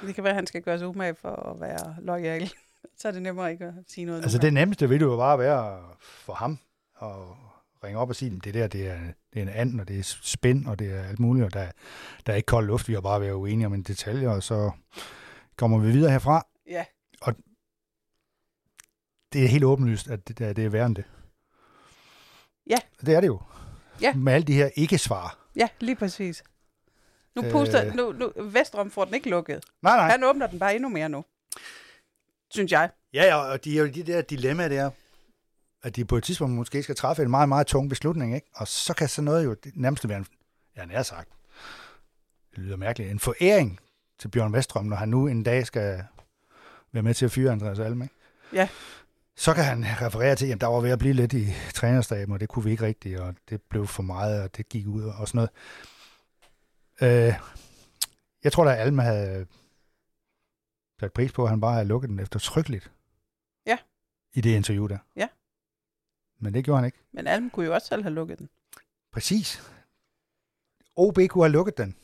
Det kan være, at han skal gøre sig umage for at være lojal. Så er det nemmere ikke at sige noget. Altså det nemmeste vil jo bare være for ham at ringe op og sige, at det der det er, det er en and, og det er spænd, og det er alt muligt, og der, der er ikke kold luft. Vi har bare været uenige om en detalje, og så kommer vi videre herfra. Ja, Det er helt åbenlyst, at det, det er værre end det. Ja. Det er det jo. Ja. Med alle de her ikke-svar. ja, lige præcis. Nu Øh. puster, nu, nu, Vestrom får den ikke lukket. Nej, nej. Han åbner den bare endnu mere nu. Synes jeg. Ja, ja, og de er jo de der dilemmaer der, at de på et tidspunkt måske skal træffe en meget, meget tung beslutning, ikke? Og så kan sådan noget jo nærmest være en, ja, nær sagt, det lyder mærkeligt, en foræring til Bjørn Vestrøm, når han nu en dag skal være med til at fyre Andreas Alm, ikke? Ja. Så kan han referere til, at der var ved at blive lidt i trænerstaben, og det kunne vi ikke rigtigt, og det blev for meget, og det gik ud og sådan noget. Øh, jeg tror da, at Alma havde sat pris på, at han bare havde lukket den eftertrykkeligt. Ja. I det interview der. Ja. Men det gjorde han ikke. Men Alm kunne jo også selv have lukket den. Præcis. OB kunne have lukket den.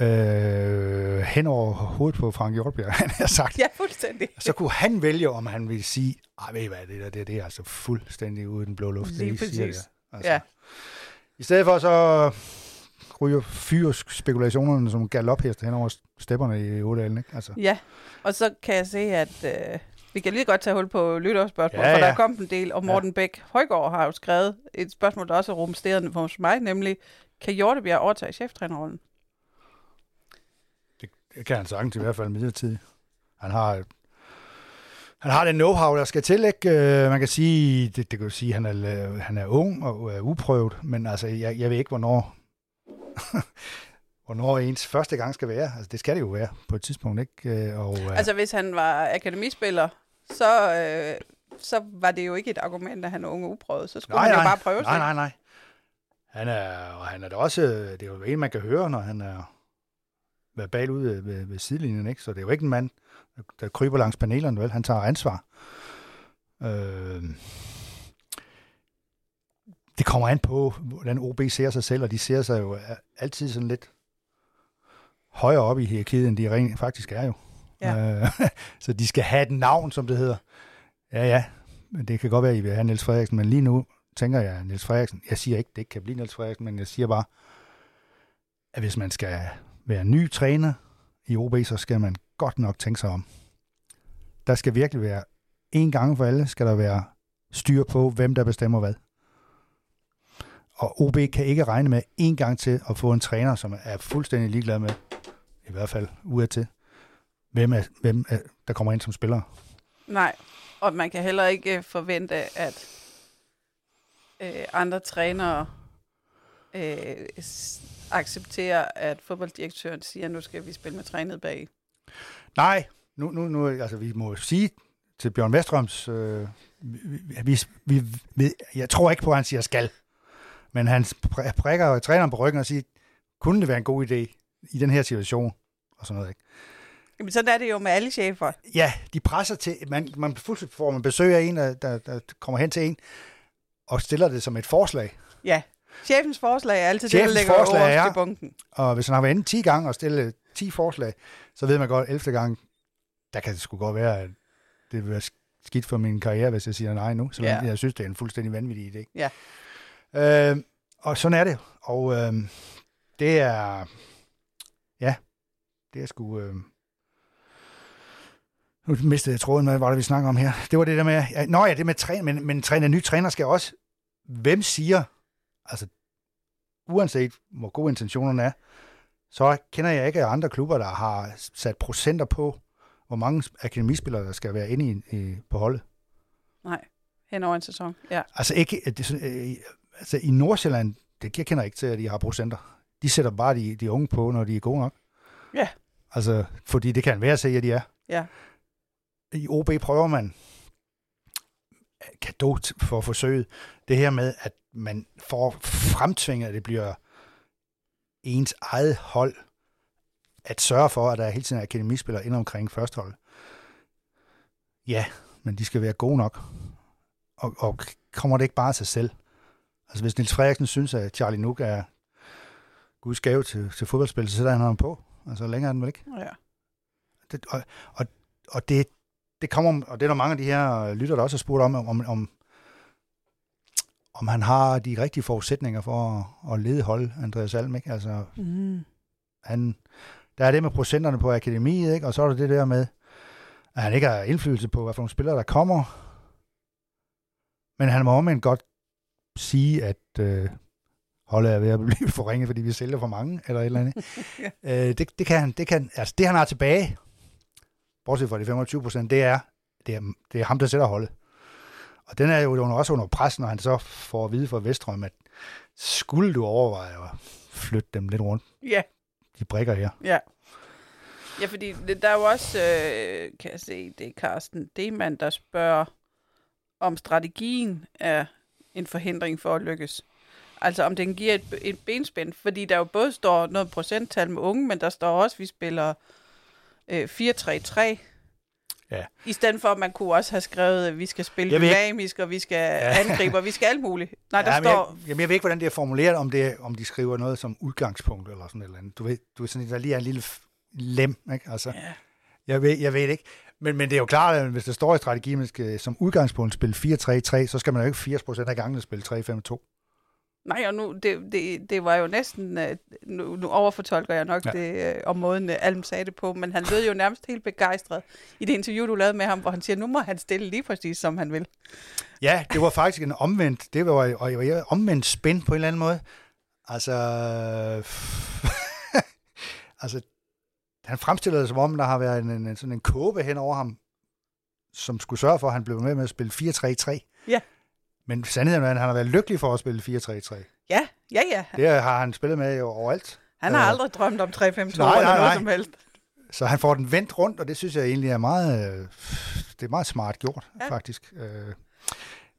Øh, hen over hovedet på Frank Hjortbjerg, han har sagt. Ja, fuldstændig. Så kunne han vælge, om han ville sige, ej, ved I hvad, det der, det, det er altså fuldstændig ude i den blå luft. det, Lige siger præcis. der. Altså, Ja. I stedet for så ryger fyrisk spekulationerne som galopheste hen over stepperne i Odalen, ikke? Altså, Ja, og så kan jeg se, at øh, vi kan lige godt tage hul på lytterspørgsmål, Ja, ja, for der er kommet en del, og Morten ja. Bæk Højgaard har jo skrevet et spørgsmål, der også er rumsterende for mig, nemlig, kan Hjortebjerg overtage cheftrænerrollen? det kan han sagtens i hvert fald midlertidigt. Han har, han har det know-how, der skal til, ikke? Øh, Man kan sige, det, det kan jo sige, at han er, han er ung og er uprøvet, men altså, jeg, jeg ved ikke, hvornår, hvornår ens første gang skal være. Altså, det skal det jo være på et tidspunkt, ikke? Øh, Og, øh, Altså, hvis han var akademispiller, så, øh, så var det jo ikke et argument, at han er unge og uprøvet. Så skulle nej, han jo bare prøve nej, sig. nej, nej. Han er, og han er da også, det er jo en, man kan høre, når han er verbal ude ved, ved sidelinjen, ikke? Så det er jo ikke en mand, der, der kryber langs panelerne, vel? Han tager ansvar. Øh, det kommer an på, hvordan OB ser sig selv, og de ser sig jo altid sådan lidt højere op i hierarkiet, end de rent faktisk er jo. Ja. Øh, så de skal have et navn, som det hedder. Ja, ja, men det kan godt være, at I vil have Niels Frederiksen, men lige nu tænker jeg, Niels Frederiksen, jeg siger ikke, det ikke kan blive Niels Frederiksen, men jeg siger bare, at hvis man skal være ny træner i OB, så skal man godt nok tænke sig om. Der skal virkelig være, en gang for alle, skal der være styr på, hvem der bestemmer hvad. Og OB kan ikke regne med en gang til at få en træner, som er fuldstændig ligeglad med, i hvert fald ud til, hvem, er, hvem er, der kommer ind som spiller. Nej, og man kan heller ikke forvente, at øh, andre trænere øh, accepterer, at fodbolddirektøren siger, at nu skal vi spille med trænet bag. Nej, nu, nu, nu altså vi må sige til Bjørn Vestrøms, øh, vi, vi, vi, jeg tror ikke på, at han siger skal, men han prikker træneren på ryggen og siger, kunne det være en god idé i den her situation, og sådan noget, ikke? Jamen, sådan er det jo med alle chefer. Ja, de presser til, man, man får man besøg af en, der, der, der kommer hen til en, og stiller det som et forslag. Ja, chefens forslag er altid Chefens det, der ligger forslag er, i bunken. Og hvis han har været inde 10 gange og stillet 10 forslag, så ved man godt, at 11. gang, der kan det sgu godt være, at det vil være skidt for min karriere, hvis jeg siger nej nu. Så ja. jeg synes, det er en fuldstændig vanvittig idé. Ja. Øh, og sådan er det. Og øh, det er, ja, det er sgu... Øh, nu mistede jeg tråden hvad var det, vi snakker om her. Det var det der med, ja, nå ja, det med træner, men, men træner, ny træner skal også, hvem siger, altså uanset hvor gode intentionerne er, så kender jeg ikke andre klubber, der har sat procenter på, hvor mange akademispillere, der skal være inde i, i, på holdet. Nej, hen over en sæson, ja. Altså, ikke, det, øh, altså i Nordsjælland, det jeg kender ikke til, at de har procenter. De sætter bare de, de unge på, når de er gode nok. Ja. Altså, fordi det kan være at at de er. Ja. I OB prøver man kado for forsøget, det her med, at man får fremtvinget, at det bliver ens eget hold, at sørge for, at der hele tiden er akademispillere ind omkring førstehold. Ja, men de skal være gode nok. Og, og kommer det ikke bare af sig selv? Altså hvis Nils Frederiksen synes, at Charlie Nuk er Guds gave til, til fodboldspil, så sætter han ham på. Altså længere er den vel ikke? Ja. Det, og, og, og det, det kommer, og det er der mange af de her lytter, der også har spurgt om, om, om, om han har de rigtige forudsætninger for at, at lede hold, Andreas Alm, ikke? Altså, mm. han, der er det med procenterne på akademiet, ikke? Og så er der det der med, at han ikke har indflydelse på, hvad for nogle spillere, der kommer. Men han må omvendt godt sige, at øh, holdet er ved at blive forringet, fordi vi sælger for mange, eller et eller andet. ja. øh, det, det, kan han, det, kan, altså det han har tilbage, bortset fra de 25 procent, det er, det er, det er ham, der sætter holdet. Og den er jo også under pres, når han så får at vide fra Vestrøm, at skulle du overveje at flytte dem lidt rundt? Ja. De brækker her. Ja. Ja, fordi der er jo også, øh, kan jeg se, det er Carsten Demann, der spørger, om strategien er en forhindring for at lykkes. Altså om den giver et, et benspænd, fordi der jo både står noget procenttal med unge, men der står også, at vi spiller øh, 4-3-3. Ja. I stedet for, at man kunne også have skrevet, at vi skal spille dynamisk, og vi skal ja. angribe, og vi skal alt muligt. Nej, der ja, står... Jeg, jamen, jeg ved ikke, hvordan det er formuleret, om, det, om de skriver noget som udgangspunkt, eller sådan et eller andet. Du ved, du ved sådan, der lige er en lille lem, ikke? Altså, ja. jeg, ved, jeg ved ikke. Men, men det er jo klart, at hvis der står i strategien, at man skal som udgangspunkt spille 4-3-3, så skal man jo ikke 80% af gangen spille 3-5-2. Nej, og nu, det, det, det var jo næsten, øh, nu, nu overfortolker jeg nok ja. det, øh, om måden øh, Alm sagde det på, men han lød jo nærmest helt begejstret i det interview, du lavede med ham, hvor han siger, nu må han stille lige præcis, som han vil. Ja, det var faktisk en omvendt, det var, og jeg var omvendt spændt på en eller anden måde. Altså, altså, han fremstillede det som om, der har været en, en, sådan en kåbe hen over ham, som skulle sørge for, at han blev med med at spille 4-3-3. Ja. Men sandheden er, at han har været lykkelig for at spille 4-3-3. Ja, ja, ja. Det har han spillet med overalt. Han har uh, aldrig drømt om 3-5-2 eller noget som helst. Så han får den vendt rundt, og det synes jeg egentlig er meget, øh, det er meget smart gjort, ja. faktisk. Øh,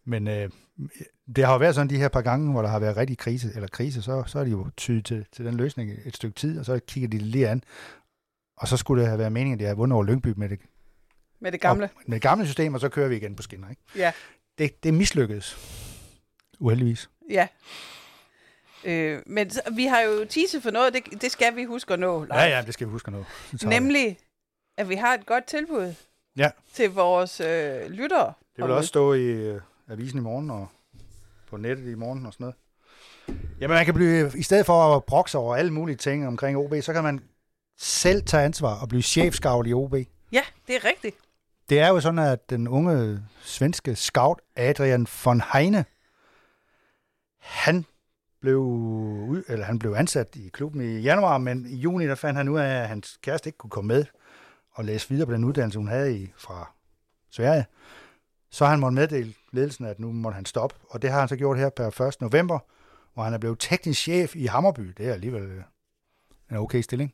men øh, det har jo været sådan de her par gange, hvor der har været rigtig krise, eller krise, så, så er de jo tydet til, til den løsning et stykke tid, og så kigger de lige an. Og så skulle det have været meningen, at de har vundet over Lyngby med det, med det gamle. med det gamle system, og så kører vi igen på skinner. Ikke? Ja det, det mislykkedes. Uheldigvis. Ja. Øh, men så, vi har jo teaset for noget, det, det skal vi huske at nå. Ja, ja, det skal vi huske at nå. Nemlig, at vi har et godt tilbud ja. til vores øh, lyttere. Det vil også stå i øh, avisen i morgen og på nettet i morgen og sådan noget. Jamen, man kan blive, i stedet for at brokse over alle mulige ting omkring OB, så kan man selv tage ansvar og blive chefscout i OB. Ja, det er rigtigt. Det er jo sådan, at den unge svenske scout Adrian von Heine, han blev, ud, eller han blev ansat i klubben i januar, men i juni der fandt han ud af, at hans kæreste ikke kunne komme med og læse videre på den uddannelse, hun havde i, fra Sverige. Så han måtte meddele ledelsen, at nu måtte han stoppe, og det har han så gjort her per 1. november, hvor han er blevet teknisk chef i Hammerby. Det er alligevel en okay stilling.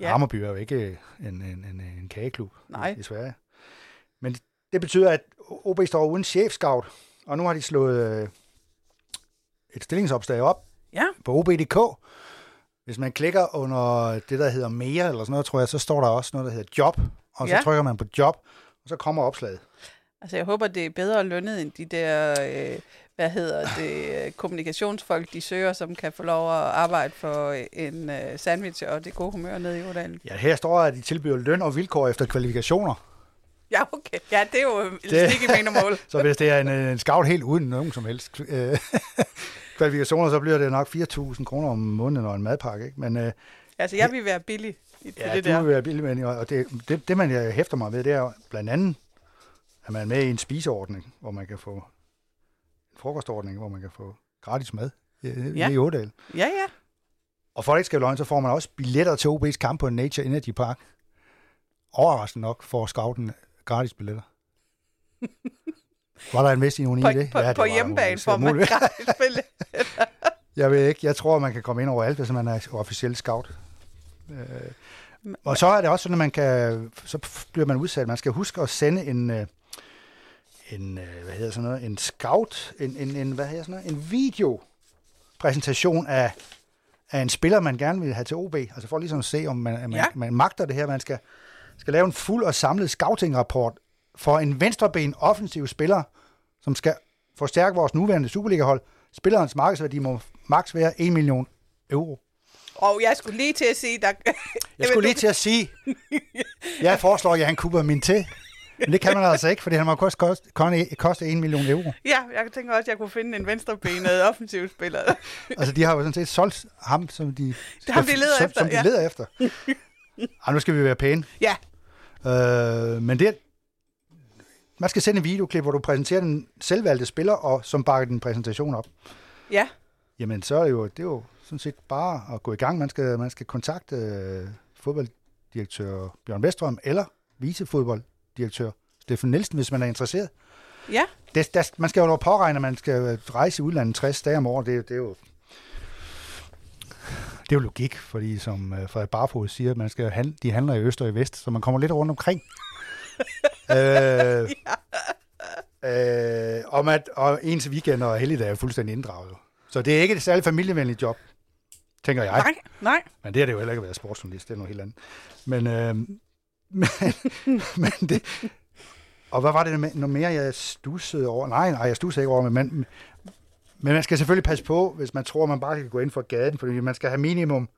Ja. Hammerby er jo ikke en, en, en, en kageklub Nej. I, i Sverige. Men det betyder, at OB står uden chefscout, og nu har de slået øh, et stillingsopslag op ja. på OB.dk. Hvis man klikker under det, der hedder mere, eller sådan noget, tror jeg, så står der også noget, der hedder job, og så ja. trykker man på job, og så kommer opslaget. Altså, jeg håber, det er bedre lønnet end de der, øh, hvad hedder det, kommunikationsfolk, de søger, som kan få lov at arbejde for en øh, sandwich og det gode humør nede i Odalen. Ja, her står at de tilbyder løn og vilkår efter kvalifikationer. Ja, okay. Ja, det er jo det, stik i mål. så hvis det er en, en scout helt uden nogen som helst øh, kvalifikationer, så bliver det nok 4.000 kroner om måneden og en madpakke. Ikke? Men, øh, altså, jeg vil være billig i ja, det der. Ja, du vil være billig, men, og det, det, det, man jeg hæfter mig ved, det er blandt andet, at man er med i en spiseordning, hvor man kan få frokostordning, hvor man kan få gratis mad ja. i Ådal. Ja, ja. Og for at ikke skal løgn, så får man også billetter til OB's kamp på Nature Energy Park. Overraskende nok for scouten gratis billetter. Var der en vist i nogen på, i det? På, ja, på hjemmebane får man gratis billetter. jeg ved ikke. Jeg tror, man kan komme ind over alt, hvis man er officiel scout. Øh, og så er det også sådan, at man kan, så bliver man udsat. Man skal huske at sende en, øh, en hvad hedder sådan noget, en scout, en, en, en hvad hedder sådan noget, en video præsentation af, af en spiller, man gerne vil have til OB. Altså for ligesom at se, om man, man, ja. man magter det her. Man skal, skal lave en fuld og samlet scouting-rapport for en venstreben offensiv spiller, som skal forstærke vores nuværende Superliga-hold. Spillerens markedsværdi må maks være 1 million euro. Og jeg skulle lige til at sige... Der... jeg skulle lige til at sige... Jeg foreslår, at han kuber min til. Men det kan man altså ikke, fordi han må koste, koste, koste 1 million euro. Ja, jeg tænker også, at jeg kunne finde en venstrebenet offensiv spiller. altså, de har jo sådan set solgt ham, som de, det ham, de leder som, efter. Som de ja. leder efter. Ej, nu skal vi være pæne. Ja. Øh, men det, man skal sende en videoklip, hvor du præsenterer den selvvalgte spiller, og som bakker din præsentation op. Ja. Jamen, så er det jo, det er jo sådan set bare at gå i gang. Man skal, man skal kontakte øh, fodbolddirektør Bjørn Vestrøm eller vicefodbolddirektør Steffen Nielsen, hvis man er interesseret. Ja. Det, der, man skal jo påregne, at man skal rejse i udlandet 60 dage om året. Det, det er jo det er jo logik, fordi som uh, Frederik Barfod siger, man skal handle, de handler i øst og i vest, så man kommer lidt rundt omkring. øh, ja. øh, om at, og ens weekend og helligdag er fuldstændig inddraget. Så det er ikke et særligt familievenligt job, tænker jeg. Nej, nej. Men det er det jo heller ikke at være sportsjournalist, det er noget helt andet. Men, øh, men, men det, og hvad var det noget mere, jeg stussede over? Nej, nej, jeg stussede ikke over, men, men man skal selvfølgelig passe på, hvis man tror, man bare kan gå ind for gaden, fordi man skal have minimum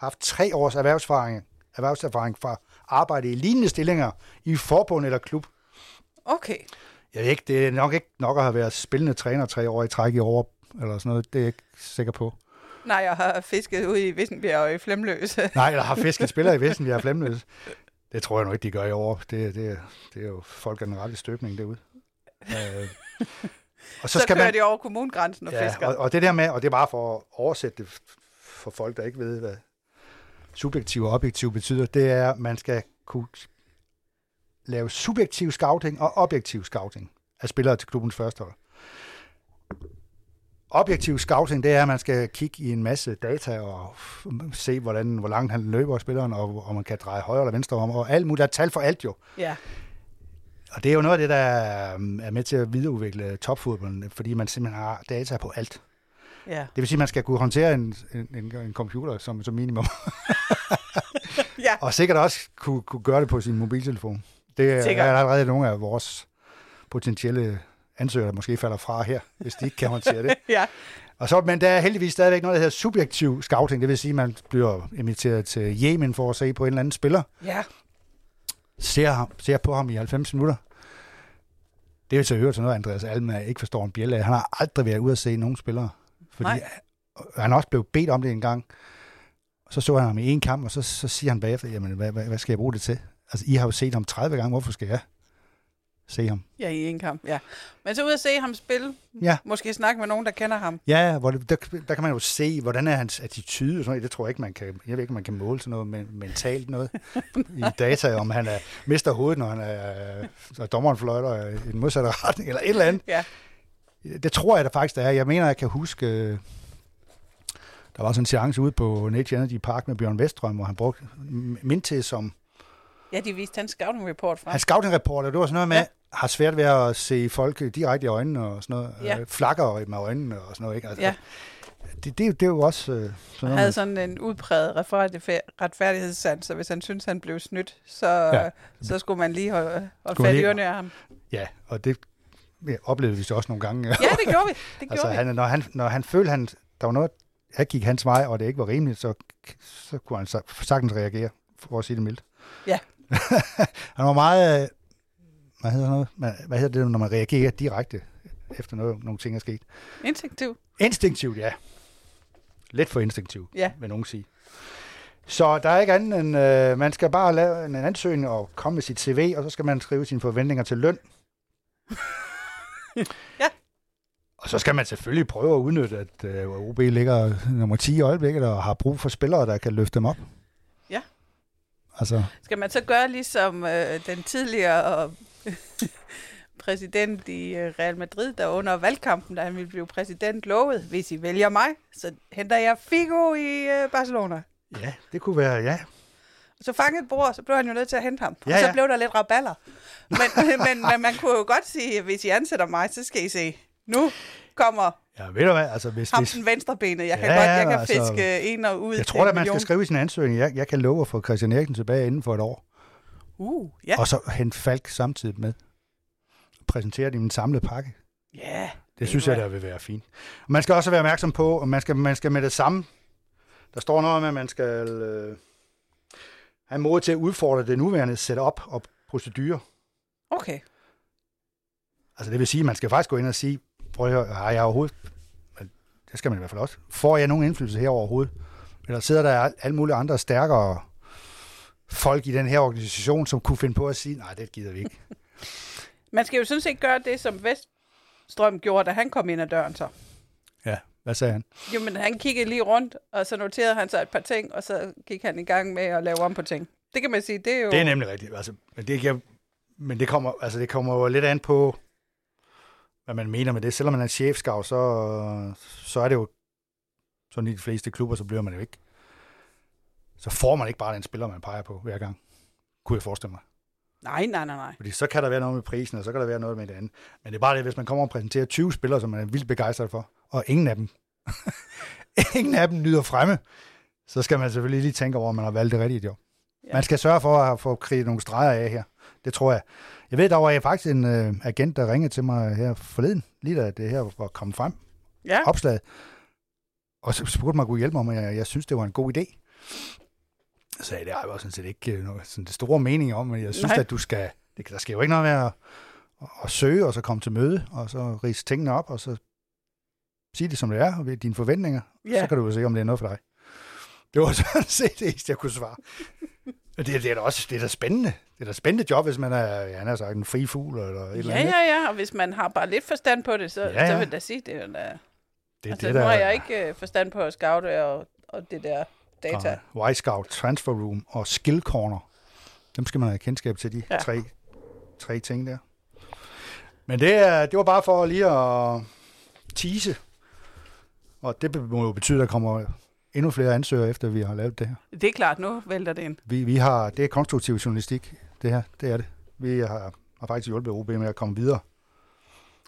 haft tre års erhvervserfaring, erhvervserfaring fra arbejde i lignende stillinger i forbund eller klub. Okay. Jeg ved ikke, det er nok ikke nok at have været spillende træner tre år i træk i år, eller sådan noget. Det er jeg ikke sikker på. Nej, jeg har fisket ude i Vissenbjerg og i Flemløs. Nej, jeg har fisket spillere i Vissenbjerg og Flemløs. Det tror jeg nu ikke, de gør i år. Det, det, det er jo folk af den rette støbning derude. øh, og så, så skal kører man, de over kommungrænsen og ja, fisker. Og, og det der med, og det er bare for at oversætte det for folk, der ikke ved, hvad subjektiv og objektiv betyder, det er, at man skal kunne lave subjektiv scouting og objektiv scouting af spillere til klubbens første hold. Objektiv scouting, det er, at man skal kigge i en masse data og se, hvordan, hvor langt han løber spilleren, og om man kan dreje højre eller venstre om, og alt muligt. Der er tal for alt jo. Ja. Og det er jo noget af det, der er med til at videreudvikle topfodbolden, fordi man simpelthen har data på alt. Ja. Det vil sige, at man skal kunne håndtere en, en, en, en computer som, som minimum. ja. Og sikkert også kunne, kunne gøre det på sin mobiltelefon. Det er, er allerede nogle af vores potentielle ansøgere, der måske falder fra her, hvis de ikke kan håndtere det. ja. Og så, men der er heldigvis stadigvæk noget, der hedder subjektiv scouting. Det vil sige, at man bliver inviteret til Yemen for at se på en eller anden spiller. Ja. Ser, ham, ser på ham i 90 minutter. Det er jo så hørt til noget, Andreas Almen ikke forstår en bjælle af. Han har aldrig været ude at se nogen spillere. Fordi Nej. han også blev bedt om det en gang. Så så han ham i en kamp, og så, så siger han bagefter, jamen, hvad, hvad, hvad skal jeg bruge det til? Altså, I har jo set ham 30 gange, hvorfor skal jeg se ham? Ja, i en kamp, ja. Men så ud at se ham spille. Ja. Måske snakke med nogen, der kender ham. Ja, hvor det, der, der kan man jo se, hvordan er hans attitude og sådan noget. Det tror jeg ikke, man kan, jeg ved ikke, man kan måle sådan noget men, mentalt noget i data, om han er, mister hovedet, når han er, er dommeren fløjter i den modsatte retning, eller et eller andet. Ja. Det tror jeg da faktisk, det er. Jeg mener, jeg kan huske, øh, der var sådan en seance ude på Nature Energy Park med Bjørn Vestrøm, hvor han brugte Minte som Ja, de viste hans scouting report fra. hans scouting reporter. Det var sådan noget med, Ja. har svært ved at se folk direkte i øjnene og sådan noget. Ja. Ja. Flakker med øjnene og sådan noget. Ikke? Altså, Ja. det, det, er jo- det er jo også øh, sådan Han noget, havde sådan en udpræget retfærdig- retfærdighedssans, så hvis han syntes, han blev snydt, så, ja. Så skulle man lige holde, holde fat i ørerne af ham. Ja, og det ja, oplevede vi så også nogle gange. Ja, det gjorde vi. Det gjorde altså, vi. han, når, han, når han følte, han, der var noget, jeg gik hans vej, og det ikke var rimeligt, så, så kunne han sa- sagtens reagere, for at sige det mildt. Ja. han var meget, øh, hvad hedder, noget? Hvad hedder det, når man reagerer direkte, efter noget, nogle ting er sket? Instinktiv. Instinktivt, ja. Lidt for instinktivt, Ja. vil nogen sige. Så der er ikke andet end, øh, man skal bare lave en ansøgning og komme med sit CV, og så skal man skrive sine forventninger til løn. Ja. Og så skal man selvfølgelig prøve at udnytte, at øh, OB ligger nummer 10 i øjeblikket, og har brug for spillere, der kan løfte dem op. Altså, Skal man så gøre ligesom øh, den tidligere øh, præsident i øh, Real Madrid, der under valgkampen, da han ville blive præsident, lovede, hvis I vælger mig, så henter jeg Figo i øh, Barcelona. ja, det kunne være, ja. Og så fangede et bord, så blev han jo nødt til at hente ham. Ja, og så ja. blev der lidt raballer. Men, men, men man kunne jo godt sige, at hvis I ansætter mig, så skal I se, nu kommer Ja, ved du hvad, altså hvis, ham hvis den venstre benet. Jeg kan Ja, godt, jeg kan altså, fiske en og ud jeg tror at man million. skal skrive i sin ansøgning, jeg, jeg kan love at få Christian Eriksen tilbage inden for et år. Uh, ja. Og så hente Falk samtidig med. Præsentere det i en samlet pakke. Ja. Det synes jeg, der vil være fint. Og man skal også være opmærksom på, at man skal, man skal med det samme. Der står noget om, at man skal øh, have mod til at udfordre det nuværende setup og procedurer. Okay. Altså det vil sige, at man skal faktisk gå ind og sige, prøv at høre, har jeg overhovedet, det skal man i hvert fald også, får jeg nogen indflydelse her overhovedet? Eller sidder der al- alle mulige andre stærkere folk i den her organisation, som kunne finde på at sige, nej, det gider vi ikke. Man skal jo sådan set gøre det, som Veststrøm gjorde, da han kom ind ad døren så. Ja, hvad sagde han? Jo, men han kiggede lige rundt, og så noterede han så et par ting, og så gik han i gang med at lave om på ting. Det kan man sige, det er jo... Det er nemlig rigtigt. Altså, men, det, jeg, men det, kommer, altså, det kommer jo lidt an på, hvad man mener med det. Selvom man er chefskav, så, så er det jo sådan i de fleste klubber, så bliver man jo ikke. Så får man ikke bare den spiller, man peger på hver gang. Kunne jeg forestille mig. Nej, nej, nej, nej. Fordi så kan der være noget med prisen, og så kan der være noget med det andet. Men det er bare det, hvis man kommer og præsenterer 20 spillere, som man er vildt begejstret for, og ingen af dem, ingen af dem nyder fremme, så skal man selvfølgelig lige tænke over, om man har valgt det rigtige job. Ja. Man skal sørge for at få kridtet nogle streger af her. Det tror jeg. Jeg ved, der var faktisk en øh, agent, der ringede til mig her forleden, lige da det her var kommet frem, Ja, opslaget. Og så spurgte mig, at kunne hjælpe mig, om jeg, jeg synes, det var en god idé. Så sagde jeg, det har jeg jo sådan set ikke øh, noget, sådan det store mening om, men jeg synes, Nej. at du skal, det, der skal jo ikke noget med at, at, at søge, og så komme til møde, og så rise tingene op, og så sige det, som det er, og dine forventninger. Ja. Så kan du jo se, om det er noget for dig. Det var sådan set det jeg kunne svare. Det, det er da også det er da spændende. Det er da spændende job, hvis man er, ja, han har sagt, en fri fugl eller et eller ja, andet. ja, ja, og hvis man har bare lidt forstand på det, så, Ja, så ja. vil jeg da sige, det er da... Det, Altså, det, nu der, har jeg ikke øh, forstand på at scoute og, og det der data. og White Scout, Transfer Room og Skill Corner. Dem skal man have kendskab til, de Ja. tre, tre ting der. Men det, er, det var bare for lige at tease. Og det må jo betyde, at der kommer endnu flere ansøgere, efter vi har lavet det her. Det er klart, nu vælter det ind. Vi, vi har, det er konstruktiv journalistik, det her. Det er det. Vi har, har faktisk hjulpet OB med at komme videre.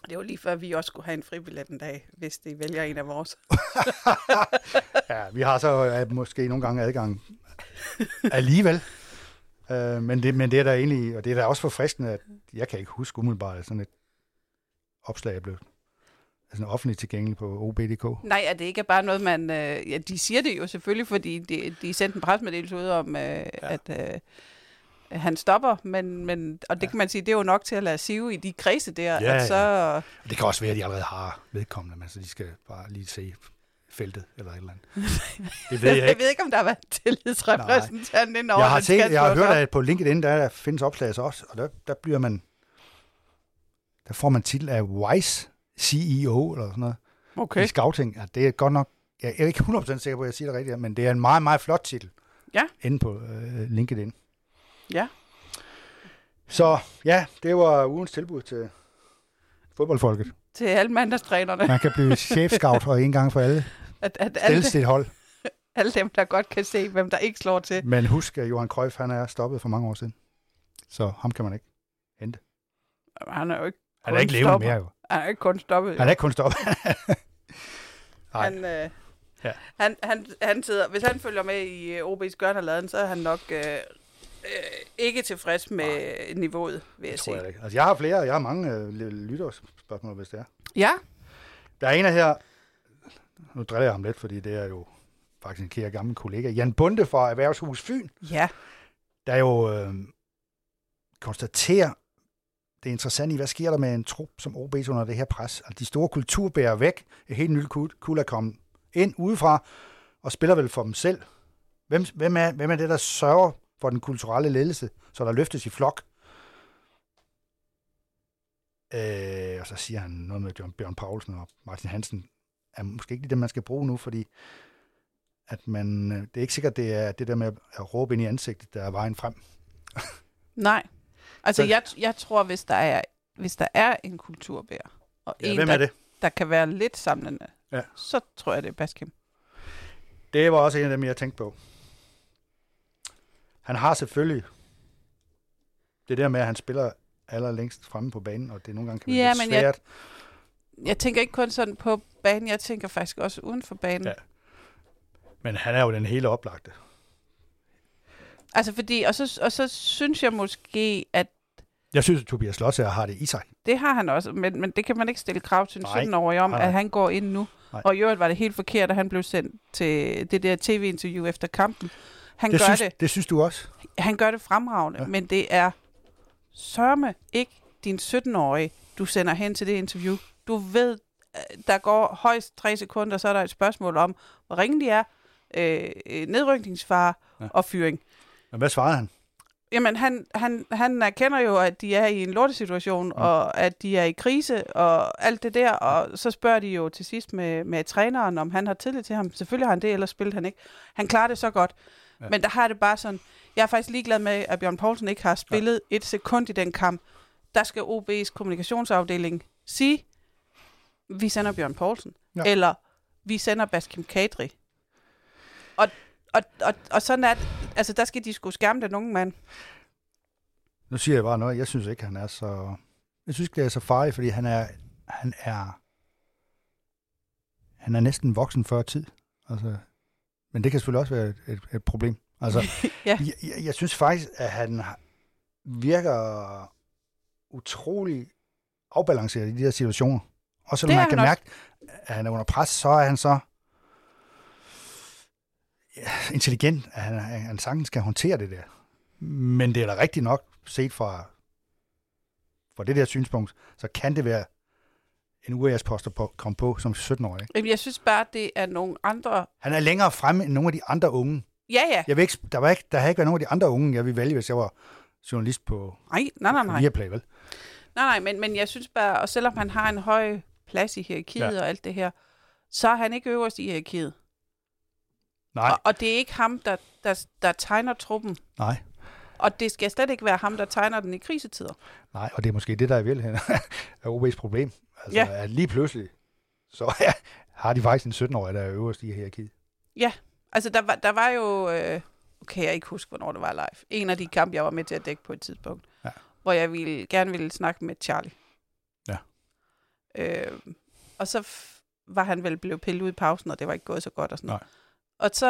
Det var lige før, vi også skulle have en fribillet en dag, hvis de vælger en af vores. Ja, vi har så øh, måske nogle gange adgang alligevel. Øh, men, det, men det er der egentlig, og det er da også forfriskende, at jeg kan ikke huske umiddelbart sådan et opslag blevet altså offentligt tilgængeligt på OB.dk. Nej, at det ikke er bare noget, man... Øh, ja, de siger det jo selvfølgelig, fordi de, de sendte en presmeddelelse ud om, øh, ja. at øh, han stopper, men, men, og det ja. kan man sige, det er jo nok til at lade sive i de kredse der. Ja, at så, ja. Det kan også være, at de allerede har vedkommende, men så de skal bare lige se feltet eller et eller andet. Det ved jeg ikke. jeg ved ikke, om der har været tillidsrepræsentant ind over Jeg har, set, jeg har hørt, at på LinkedIn, der, der findes opslag også, og der, der bliver man, der får man titel af Wise CEO eller sådan noget. Okay. I scouting. Ja, det er godt nok, jeg er ikke 100% sikker på, at jeg siger det rigtigt, men det er en meget, meget flot titel. Ja. Inde på øh, LinkedIn. Ja. Så ja, det var ugens tilbud til fodboldfolket. Til alle mandagstrænerne. Man kan blive chefscout og en gang for alle. At, at alle, sit hold. Alle dem, der godt kan se, hvem der ikke slår til. Men husk, at Johan Cruyff, han er stoppet for mange år siden. Så ham kan man ikke hente. Han er jo ikke Han er ikke levende mere, jo. Han er ikke kun stoppet. Han er ikke kun stoppet. han, øh, ja. han, han, han sidder, hvis han følger med i uh, OB's gørnerladen, så er han nok øh, øh, ikke tilfreds med Nej. niveauet, vil jeg det sige. Jeg, ikke. Altså, jeg har flere, jeg har mange øh, lytterspørgsmål, hvis det er. Ja. Der er en af her, nu driller jeg ham lidt, fordi det er jo faktisk en kære gammel kollega, Jan Bunde fra Erhvervshus Fyn. Ja. Der er jo øh, konstaterer, det er interessant i, hvad sker der med en trup som OB under det her pres? Altså, de store kulturbærer væk, et helt nyt kul er kommet ind udefra, og spiller vel for dem selv. Hvem, hvem, er, hvem er det, der sørger for den kulturelle ledelse, så der løftes i flok? Øh, og så siger han noget med John Bjørn Paulsen og Martin Hansen, er måske ikke det, man skal bruge nu, fordi at man, øh, det er ikke sikkert, det er det der med at råbe ind i ansigtet, der er vejen frem. Nej. Altså, jeg, jeg tror, hvis der er, hvis der er en kulturbær, og ja, en, hvem der, er det? der kan være lidt samlende, ja. så tror jeg, det er Baskim. Det var også en af dem, jeg tænkte på. Han har selvfølgelig det der med, at han spiller allerlængst fremme på banen, og det nogle gange kan være ja, lidt men svært. Jeg, jeg tænker ikke kun sådan på banen, jeg tænker faktisk også uden for banen. Ja. Men han er jo den hele oplagte. Altså fordi, og så, og så synes jeg måske, at... Jeg synes, at Tobias Slotsager har det i sig. Det har han også, men, men det kan man ikke stille krav til en 17-årig om, nej, nej. at han går ind nu. Nej. Og i øvrigt var det helt forkert, at han blev sendt til det der tv-interview efter kampen. Han det gør synes, det, det synes du også? Han gør det fremragende, ja. men det er sørme ikke din 17-årige, du sender hen til det interview. Du ved, der går højst tre sekunder, så er der et spørgsmål om, hvor ringe de er, øh, nedrykningsfare ja. og fyring. Men hvad svarede han? Jamen, han, han, han erkender jo, at de er i en lortesituation, mm. og at de er i krise, og alt det der, og så spørger de jo til sidst med, med træneren, om han har tillid til ham. Selvfølgelig har han det, ellers spillede han ikke. Han klarer det så godt. Ja. Men der har det bare sådan, jeg er faktisk ligeglad med, at Bjørn Poulsen ikke har spillet ja. et sekund i den kamp. Der skal OB's kommunikationsafdeling sige, vi sender Bjørn Poulsen, ja. eller vi sender Baskim Kadri. Og, og, og, og sådan er det, altså der skal de skulle skærme den unge mand. Nu siger jeg bare noget, jeg synes ikke, han er så... Jeg synes ikke, det er så farligt, fordi han er... Han er, han er næsten voksen før tid. Altså, men det kan selvfølgelig også være et, et, et problem. Altså, ja. jeg, jeg, jeg synes faktisk, at han virker utrolig afbalanceret i de her situationer. Og selvom man kan mærke, at han er under pres, så er han så intelligent, at han, han sagtens skal håndtere det der. Men det er da rigtigt nok, set fra, fra det der synspunkt, så kan det være en UAS-post at komme på som 17-årig. Ikke? Jeg synes bare, det er nogle andre... Han er længere fremme end nogle af de andre unge. Ja, ja. Jeg vil ikke, der, var ikke, der har ikke været nogen af de andre unge, jeg ville vælge, hvis jeg var journalist på nej, nej, nej, nej. Viaplay, vel? Nej, nej, men, men jeg synes bare, og selvom han har en høj plads i hierarkiet ja. og alt det her, så er han ikke øverst i hierarkiet. Nej. Og, og det er ikke ham, der, der, der tegner truppen. Nej. Og det skal slet ikke være ham, der tegner den i krisetider. Nej, og det er måske det, der er virkeligheden er OB's problem. Altså, ja. at lige pludselig, så ja, har de faktisk en 17-årig, der er øverst i hierarkiet. Ja, altså der var, der var jo, øh, okay, jeg ikke huske, hvornår det var live. En af de kampe, jeg var med til at dække på et tidspunkt, ja. hvor jeg ville, gerne ville snakke med Charlie. Ja. Øh, og så var han vel blevet pillet ud i pausen, og det var ikke gået så godt og sådan noget. Nej. Og så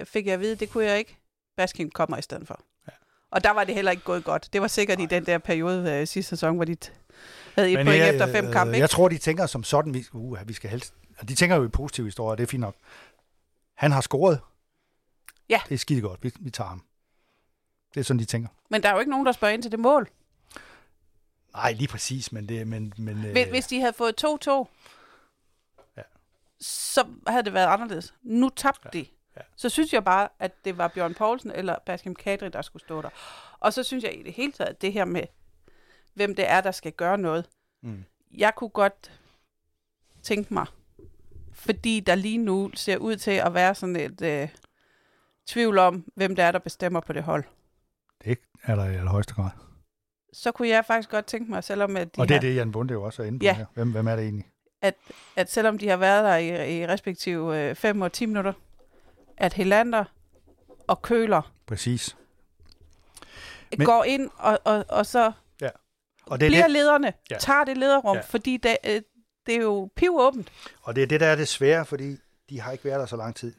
øh, fik jeg at vide, at det kunne jeg ikke. Baskin kommer i stedet for. Ja. Og der var det heller ikke gået godt. Det var sikkert Nej. i den der periode øh, sidste sæson, hvor de havde et point efter fem kampe. Ikke? Jeg tror, de tænker som sådan, vi, uh, vi skal helst... De tænker jo i positive historier, det er fint nok. Han har scoret. Ja. Det er skide godt, vi, vi tager ham. Det er sådan, de tænker. Men der er jo ikke nogen, der spørger ind til det mål. Nej, lige præcis, men det... Men, men, hvis, øh... hvis de havde fået 2-2, ja. Så havde det været anderledes. Nu tabte ja. de. Ja. Så synes jeg bare, at det var Bjørn Poulsen eller Baskim Kadri, der skulle stå der. Og så synes jeg i det hele taget, det her med, hvem det er, der skal gøre noget. Mm. Jeg kunne godt tænke mig, fordi der lige nu ser ud til at være sådan et øh, tvivl om, hvem det er, der bestemmer på det hold. Det er der i allerhøjeste grad. Så kunne jeg faktisk godt tænke mig, selvom at de Og det er har, det, Jan Bunde jo også er inde på Ja. her. Hvem, hvem er det egentlig? At, at selvom de har været der i, i respektive 5 og 10 minutter, at Helander og Køler Præcis. Men, går ind og, og, og så Ja. Og det er bliver det, lederne, Ja. tager det lederrum, Ja. fordi det, øh, det er jo pivåbent. og det er det, der er det svære, fordi de har ikke været der så lang tid.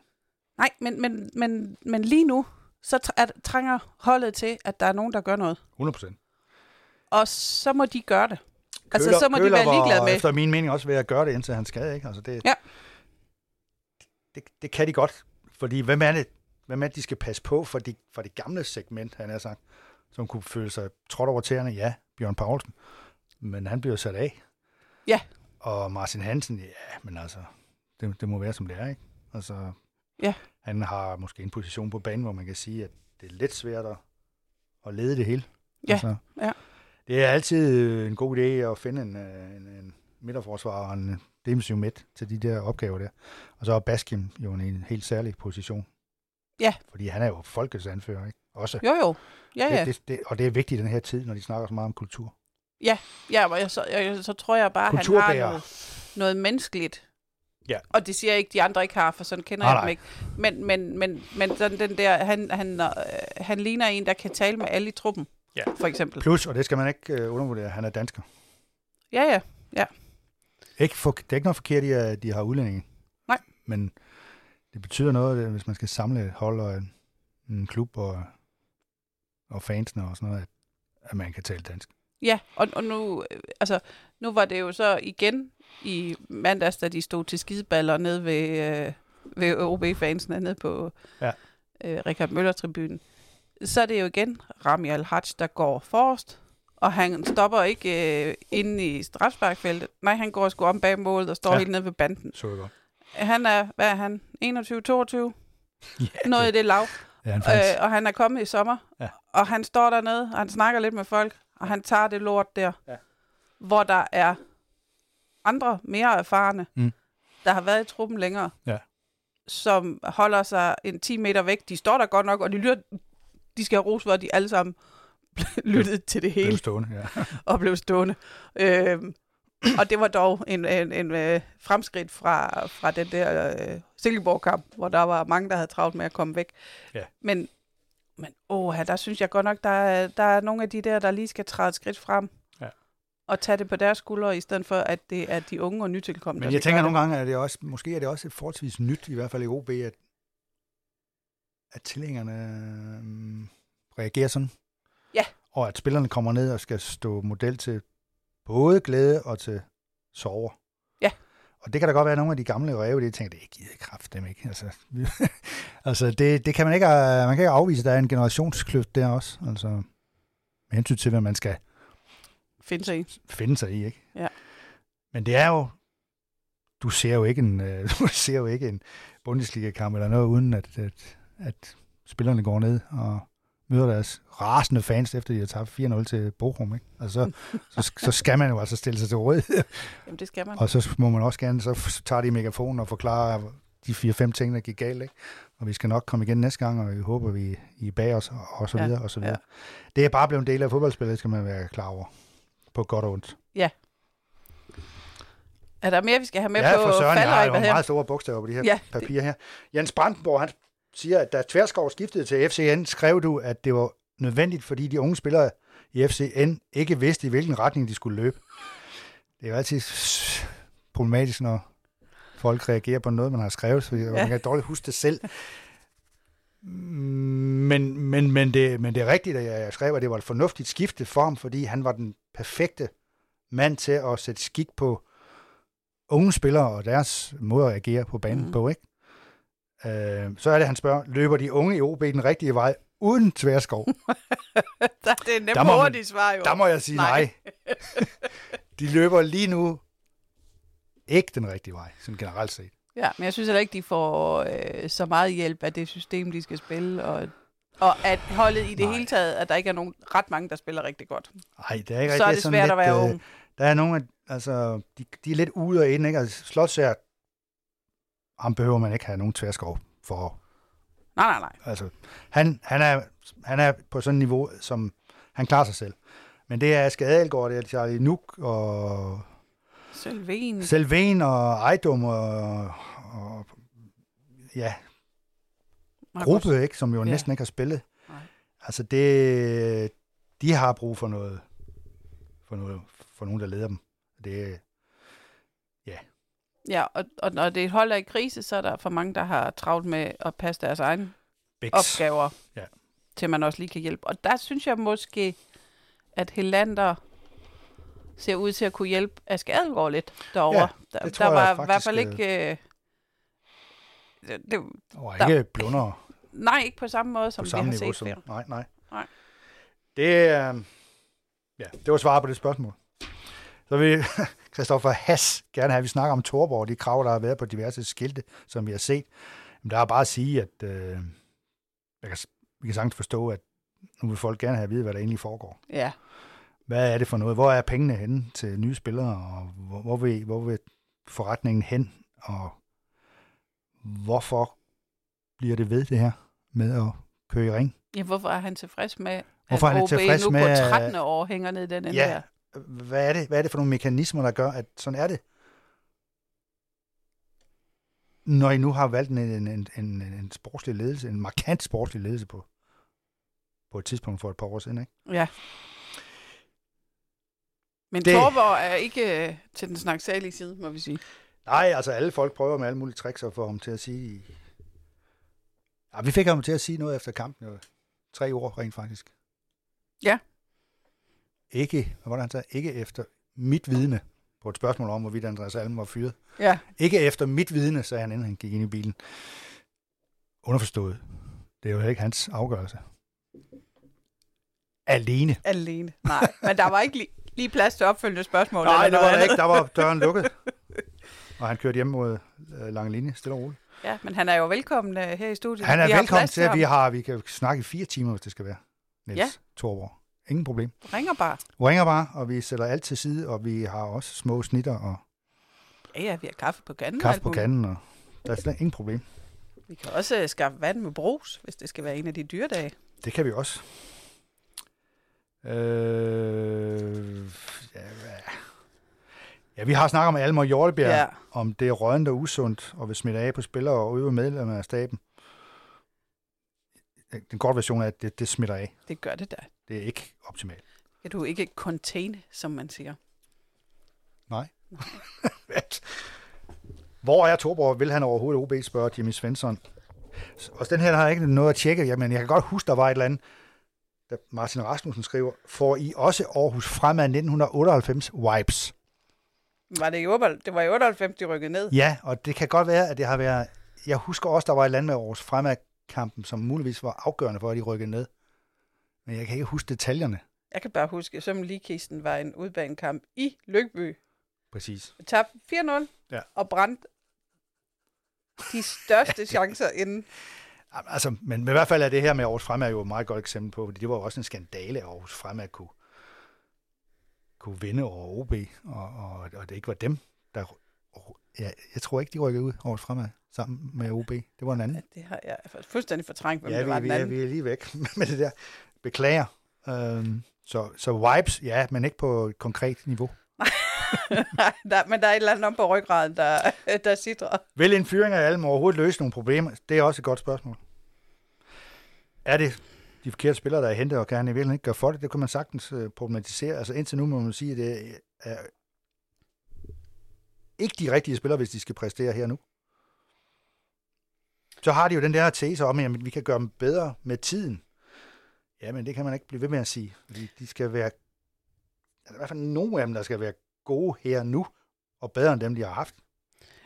Nej, men, men, men, men lige nu, så trænger holdet til, at der er nogen, der gør noget. 100 procent. Og så må de gøre det. Altså, så må de være ligeglade med. efter min mening også ved at gøre det, indtil han skade, ikke? Altså, det, Ja. det, det, kan de godt, fordi hvem er det, hvem er det, de skal passe på for, de, for det gamle segment, han har sagt, som kunne føle sig trådt over tæerne? Ja, Bjørn Poulsen, men han bliver sat af. Ja. Og Martin Hansen, ja, men altså, det, det må være, som det er, ikke? Altså, Ja. han har måske en position på banen, hvor man kan sige, at det er lidt svært at, at lede det hele. Ja, Altså, ja. Det er altid en god idé at finde en, øh, en, en midterforsvar og en defensiv midt til de der opgaver der. Og så er Baskim jo en, en helt særlig position. Ja. Fordi han er jo folkets anfører, ikke? Også. Jo, jo. Ja, ja. Det, det, det, og det er vigtigt i den her tid, når de snakker så meget om kultur. Ja, og jeg, så, jeg, så tror jeg bare, han har noget, noget menneskeligt. Ja. Og det siger jeg ikke, de andre ikke har, for sådan kender Nej, jeg dem ikke. Men, men, men, men sådan den der, han, han, øh, han ligner en, der kan tale med alle i truppen, Ja. for eksempel. Plus, og det skal man ikke uh, undervurdere, han er dansker. Ja, ja. Ikke for, det er ikke noget forkert i, at de har udlændinge. Nej. Men det betyder noget, hvis man skal samle et hold og en, en klub og, og fansene og sådan noget, at, at man kan tale dansk. Ja, og, og nu, øh, altså, nu var det jo så igen i mandags, da de stod til skideballer nede ved, øh, ved OB-fansene nede på Ja. øh, Richard Møller-tribunen. Så er det jo igen Rami Al-Hajj, der går forrest, og han stopper ikke øh, inde i strafsparkfeltet. Nej, han går sgu om bag målet og står Ja. helt nede ved banden. Så godt. Han er, hvad er han, 21-22? Ja, Noget i det lav. Ja, han. Øh, og han er kommet i sommer, Ja. og han står dernede, og han snakker lidt med folk, og han tager det lort der, Ja. hvor der er andre mere erfarne, Mm. der har været i truppen længere, Ja. som holder sig en 10 meter væk. De står der godt nok, og de, lytter, de skal have ros for, at de alle sammen lyttede til det Blev hele stående, ja. og blev stående. Øhm, og det var dog en, en, en øh, fremskridt fra, fra den der øh, Silkeborg-kamp, hvor der var mange, der havde travlt med at komme væk. Ja. Men, men åh, der synes jeg godt nok, der er, der er nogle af de der, der lige skal træde et skridt frem. Ja. Og tage det på deres skuldre, i stedet for, at det er de unge og nytilkommende, Men jeg tænker nogle gange, at det også, måske er det også et forholdsvis nyt, i hvert fald i OB, at, at tilhængerne øhm, reagerer sådan. Ja. Og at spillerne kommer ned og skal stå model til både glæde og til sorger. Ja. Og det kan da godt være, at nogle af de gamle ræve, de tænker, det gider kraft dem ikke. Altså, altså det, det kan man ikke, øh, man kan ikke afvise, at der er en generationskløft der også. Altså, med hensyn til, hvad man skal. Finde sig i. finde sig i, ikke? Ja. Men det er jo, du ser jo ikke en, øh, du ser jo ikke en Bundesliga-kamp eller noget, uden at, at, at spillerne går ned og møder deres rasende fans, efter de har tabt 4-0 til Bochum, ikke? Altså, så, så, så skal man jo altså stille sig til rådighed. Jamen, det skal man. Og så må man også gerne, så tager de megafonen og forklarer de fire-fem ting, der gik galt, ikke? Og vi skal nok komme igen næste gang, og vi håber, vi I er bag os, og, og så Ja, videre, og så ja. videre. Det er bare blevet en del af fodboldspillet, skal man være klar over. På godt og ondt. Er der mere, vi skal have med ja, på for Søren, jeg har jo meget store bogstaver på de her Ja, ja, papirer her. Jens Brandenborg, han siger, at da Tverskov skiftede til FCN, skrev du, at det var nødvendigt, fordi de unge spillere i FCN ikke vidste, i hvilken retning de skulle løbe. Det er jo altid problematisk, når folk reagerer på noget, man har skrevet, så ja. man kan dårligt huske det selv. Men, men, men, det, men det er rigtigt, at jeg skrev, at det var et fornuftigt skifte for ham, fordi han var den perfekte mand til at sætte skik på unge spillere og deres måde at agere på banen mm. på, ikke? Øh, så er det, han spørger, løber de unge i OB den rigtige vej uden tværskov? det er nemt hurtigt svar, jo. Der må jeg sige nej. nej. de løber lige nu ikke den rigtige vej, sådan generelt set. Ja, men jeg synes heller ikke, de får øh, så meget hjælp af det system, de skal spille, og, og at holdet i det Nej. hele taget, at der ikke er nogen, ret mange, der spiller rigtig godt. Nej, det er ikke Så er det svært lidt, at være ung. Øh, der er nogle, altså, de, de er lidt ude og ind, ikke? Altså, Slotsær, ham behøver man ikke have nogen tværskov for. Nej, nej, nej. Altså, han, han, er, han er på sådan et niveau, som han klarer sig selv. Men det er Aske Adelgaard, det er Charlie Nuk og Selven. Selven og Ejdom og, og ja, gruppe, ikke, som jo ja. næsten ikke har spillet. Nej. Altså det, de har brug for noget, for noget, for nogen, der leder dem. Det, ja. Ja, og, og når det holder i krise, så er der for mange, der har travlt med at passe deres egne Bix. opgaver, ja. til man også lige kan hjælpe. Og der synes jeg måske, at Helander ser ud til at kunne hjælpe Aske Adelgaard lidt derovre. Ja, der, der var i hvert fald ikke... Øh, det, det var ikke der, blunder. Nej, ikke på samme måde, som på samme vi har niveau, set som, Nej, nej. nej. Det, øh, ja, det var svar på det spørgsmål. Så vil Christoffer Hass gerne have, at vi snakker om Torborg, de krav, der har været på diverse skilte, som vi har set. Men der er bare at sige, at øh, jeg kan, vi kan sagtens forstå, at nu vil folk gerne have at vide, hvad der egentlig foregår. Ja, hvad er det for noget? Hvor er pengene henne til nye spillere, og hvor, hvor, vil, hvor vil forretningen hen, og hvorfor bliver det ved det her med at køre i ring? Ja, hvorfor er han tilfreds med, hvorfor at han OB tilfreds nu med, på 13 år hænger ned i den ja, her? Hvad er, det, hvad er det for nogle mekanismer, der gør, at sådan er det? Når I nu har valgt en, en, en, en, en sportslig ledelse, en markant sportslig ledelse på, på et tidspunkt for et par år siden, ikke? Ja. Men det... Torborg er ikke øh, til den snaksalige side, må vi sige. Nej, altså alle folk prøver med alle mulige tricks at få ham til at sige... Ja, vi fik ham til at sige noget efter kampen. Jo. Tre ord rent faktisk. Ja. Ikke, det han sagde? Ikke efter mit vidne på et spørgsmål om, hvorvidt Andreas Alm var fyret. Ja. Ikke efter mit vidne, sagde han, inden han gik ind i bilen. Underforstået. Det er jo ikke hans afgørelse. Alene. Alene. Nej, men der var ikke lige lige plads til opfølgende spørgsmål? Nej, eller det var der ikke. Der var døren lukket. Og han kørte hjem mod øh, lange linje, stille og roligt. Ja, men han er jo velkommen uh, her i studiet. Han er vi velkommen til, at vi har, vi kan snakke i fire timer, hvis det skal være. Niels ja. Torborg. Ingen problem. Ringer bare. Ringer bare, og vi sætter alt til side, og vi har også små snitter. Og ja, ja, vi har kaffe på kanden. Kaffe på kanden, og der er slet ingen problem. Vi kan også uh, skaffe vand med brus, hvis det skal være en af de dyre Det kan vi også. Øh, ja, ja, vi har snakket om Almer Hjortebjerg, ja. om det er rødende og usundt, og vil smitte af på spillere og øve medlemmer af staben. Den korte version er, at det, det smitter af. Det gør det da. Det er ikke optimalt. Kan du ikke contain, som man siger? Nej. Hvor er Torborg? Vil han overhovedet OB, spørger Jimmy Svensson. Og den her har jeg ikke noget at tjekke. Jamen, jeg kan godt huske, der var et eller andet da Martin Rasmussen skriver, får I også Aarhus fremad 1998 wipes. Var det, i, det var i 98, de rykkede ned? Ja, og det kan godt være, at det har været... Jeg husker også, der var et land med Aarhus fremad kampen, som muligvis var afgørende for, at de rykkede ned. Men jeg kan ikke huske detaljerne. Jeg kan bare huske, at som ligekisten var en udbanekamp i Lykby. Præcis. Tabte 4-0 ja. og brændte de største chancer inden. Altså, men i hvert fald er det her med Aarhus Fremad jo et meget godt eksempel på, fordi det var jo også en skandale, at Aarhus Fremad kunne, kunne vinde over OB, og, og, og det ikke var dem, der... Ja, jeg tror ikke, de rykkede ud Aarhus Fremad sammen med OB. Det var en anden. Ja, det har jeg fuldstændig fortrængt, hvem ja, det vi, var vi, den anden. Ja, vi er lige væk med det der. Beklager. Um, så, så vibes, ja, men ikke på et konkret niveau. Nej, der, men der er et eller andet om på ryggraden, der, der sidder. Vil en fyring af Alm overhovedet løse nogle problemer? Det er også et godt spørgsmål er det de forkerte spillere, der er hentet, og kan han i virkeligheden ikke gøre for det? Det kan man sagtens øh, problematisere. Altså indtil nu må man sige, at det er ikke de rigtige spillere, hvis de skal præstere her nu. Så har de jo den der tese om, at vi kan gøre dem bedre med tiden. Ja, men det kan man ikke blive ved med at sige. Fordi de skal være... er i hvert fald nogle af dem, der skal være gode her nu, og bedre end dem, de har haft.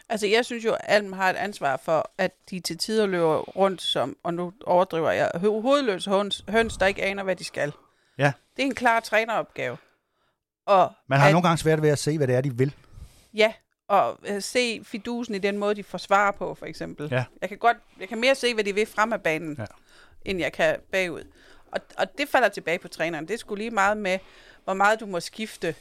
Altså, jeg synes jo, at Alm har et ansvar for, at de til tider løber rundt som, og nu overdriver jeg, hovedløse høns, høns, der ikke aner, hvad de skal. Ja. Det er en klar træneropgave. Og Man har at, nogle gange svært ved at se, hvad det er, de vil. Ja, og øh, se fidusen i den måde, de forsvarer på, for eksempel. Ja. Jeg kan godt, jeg kan mere se, hvad de vil frem af banen, ja. end jeg kan bagud. Og, og det falder tilbage på træneren. Det skulle lige meget med, hvor meget du må skifte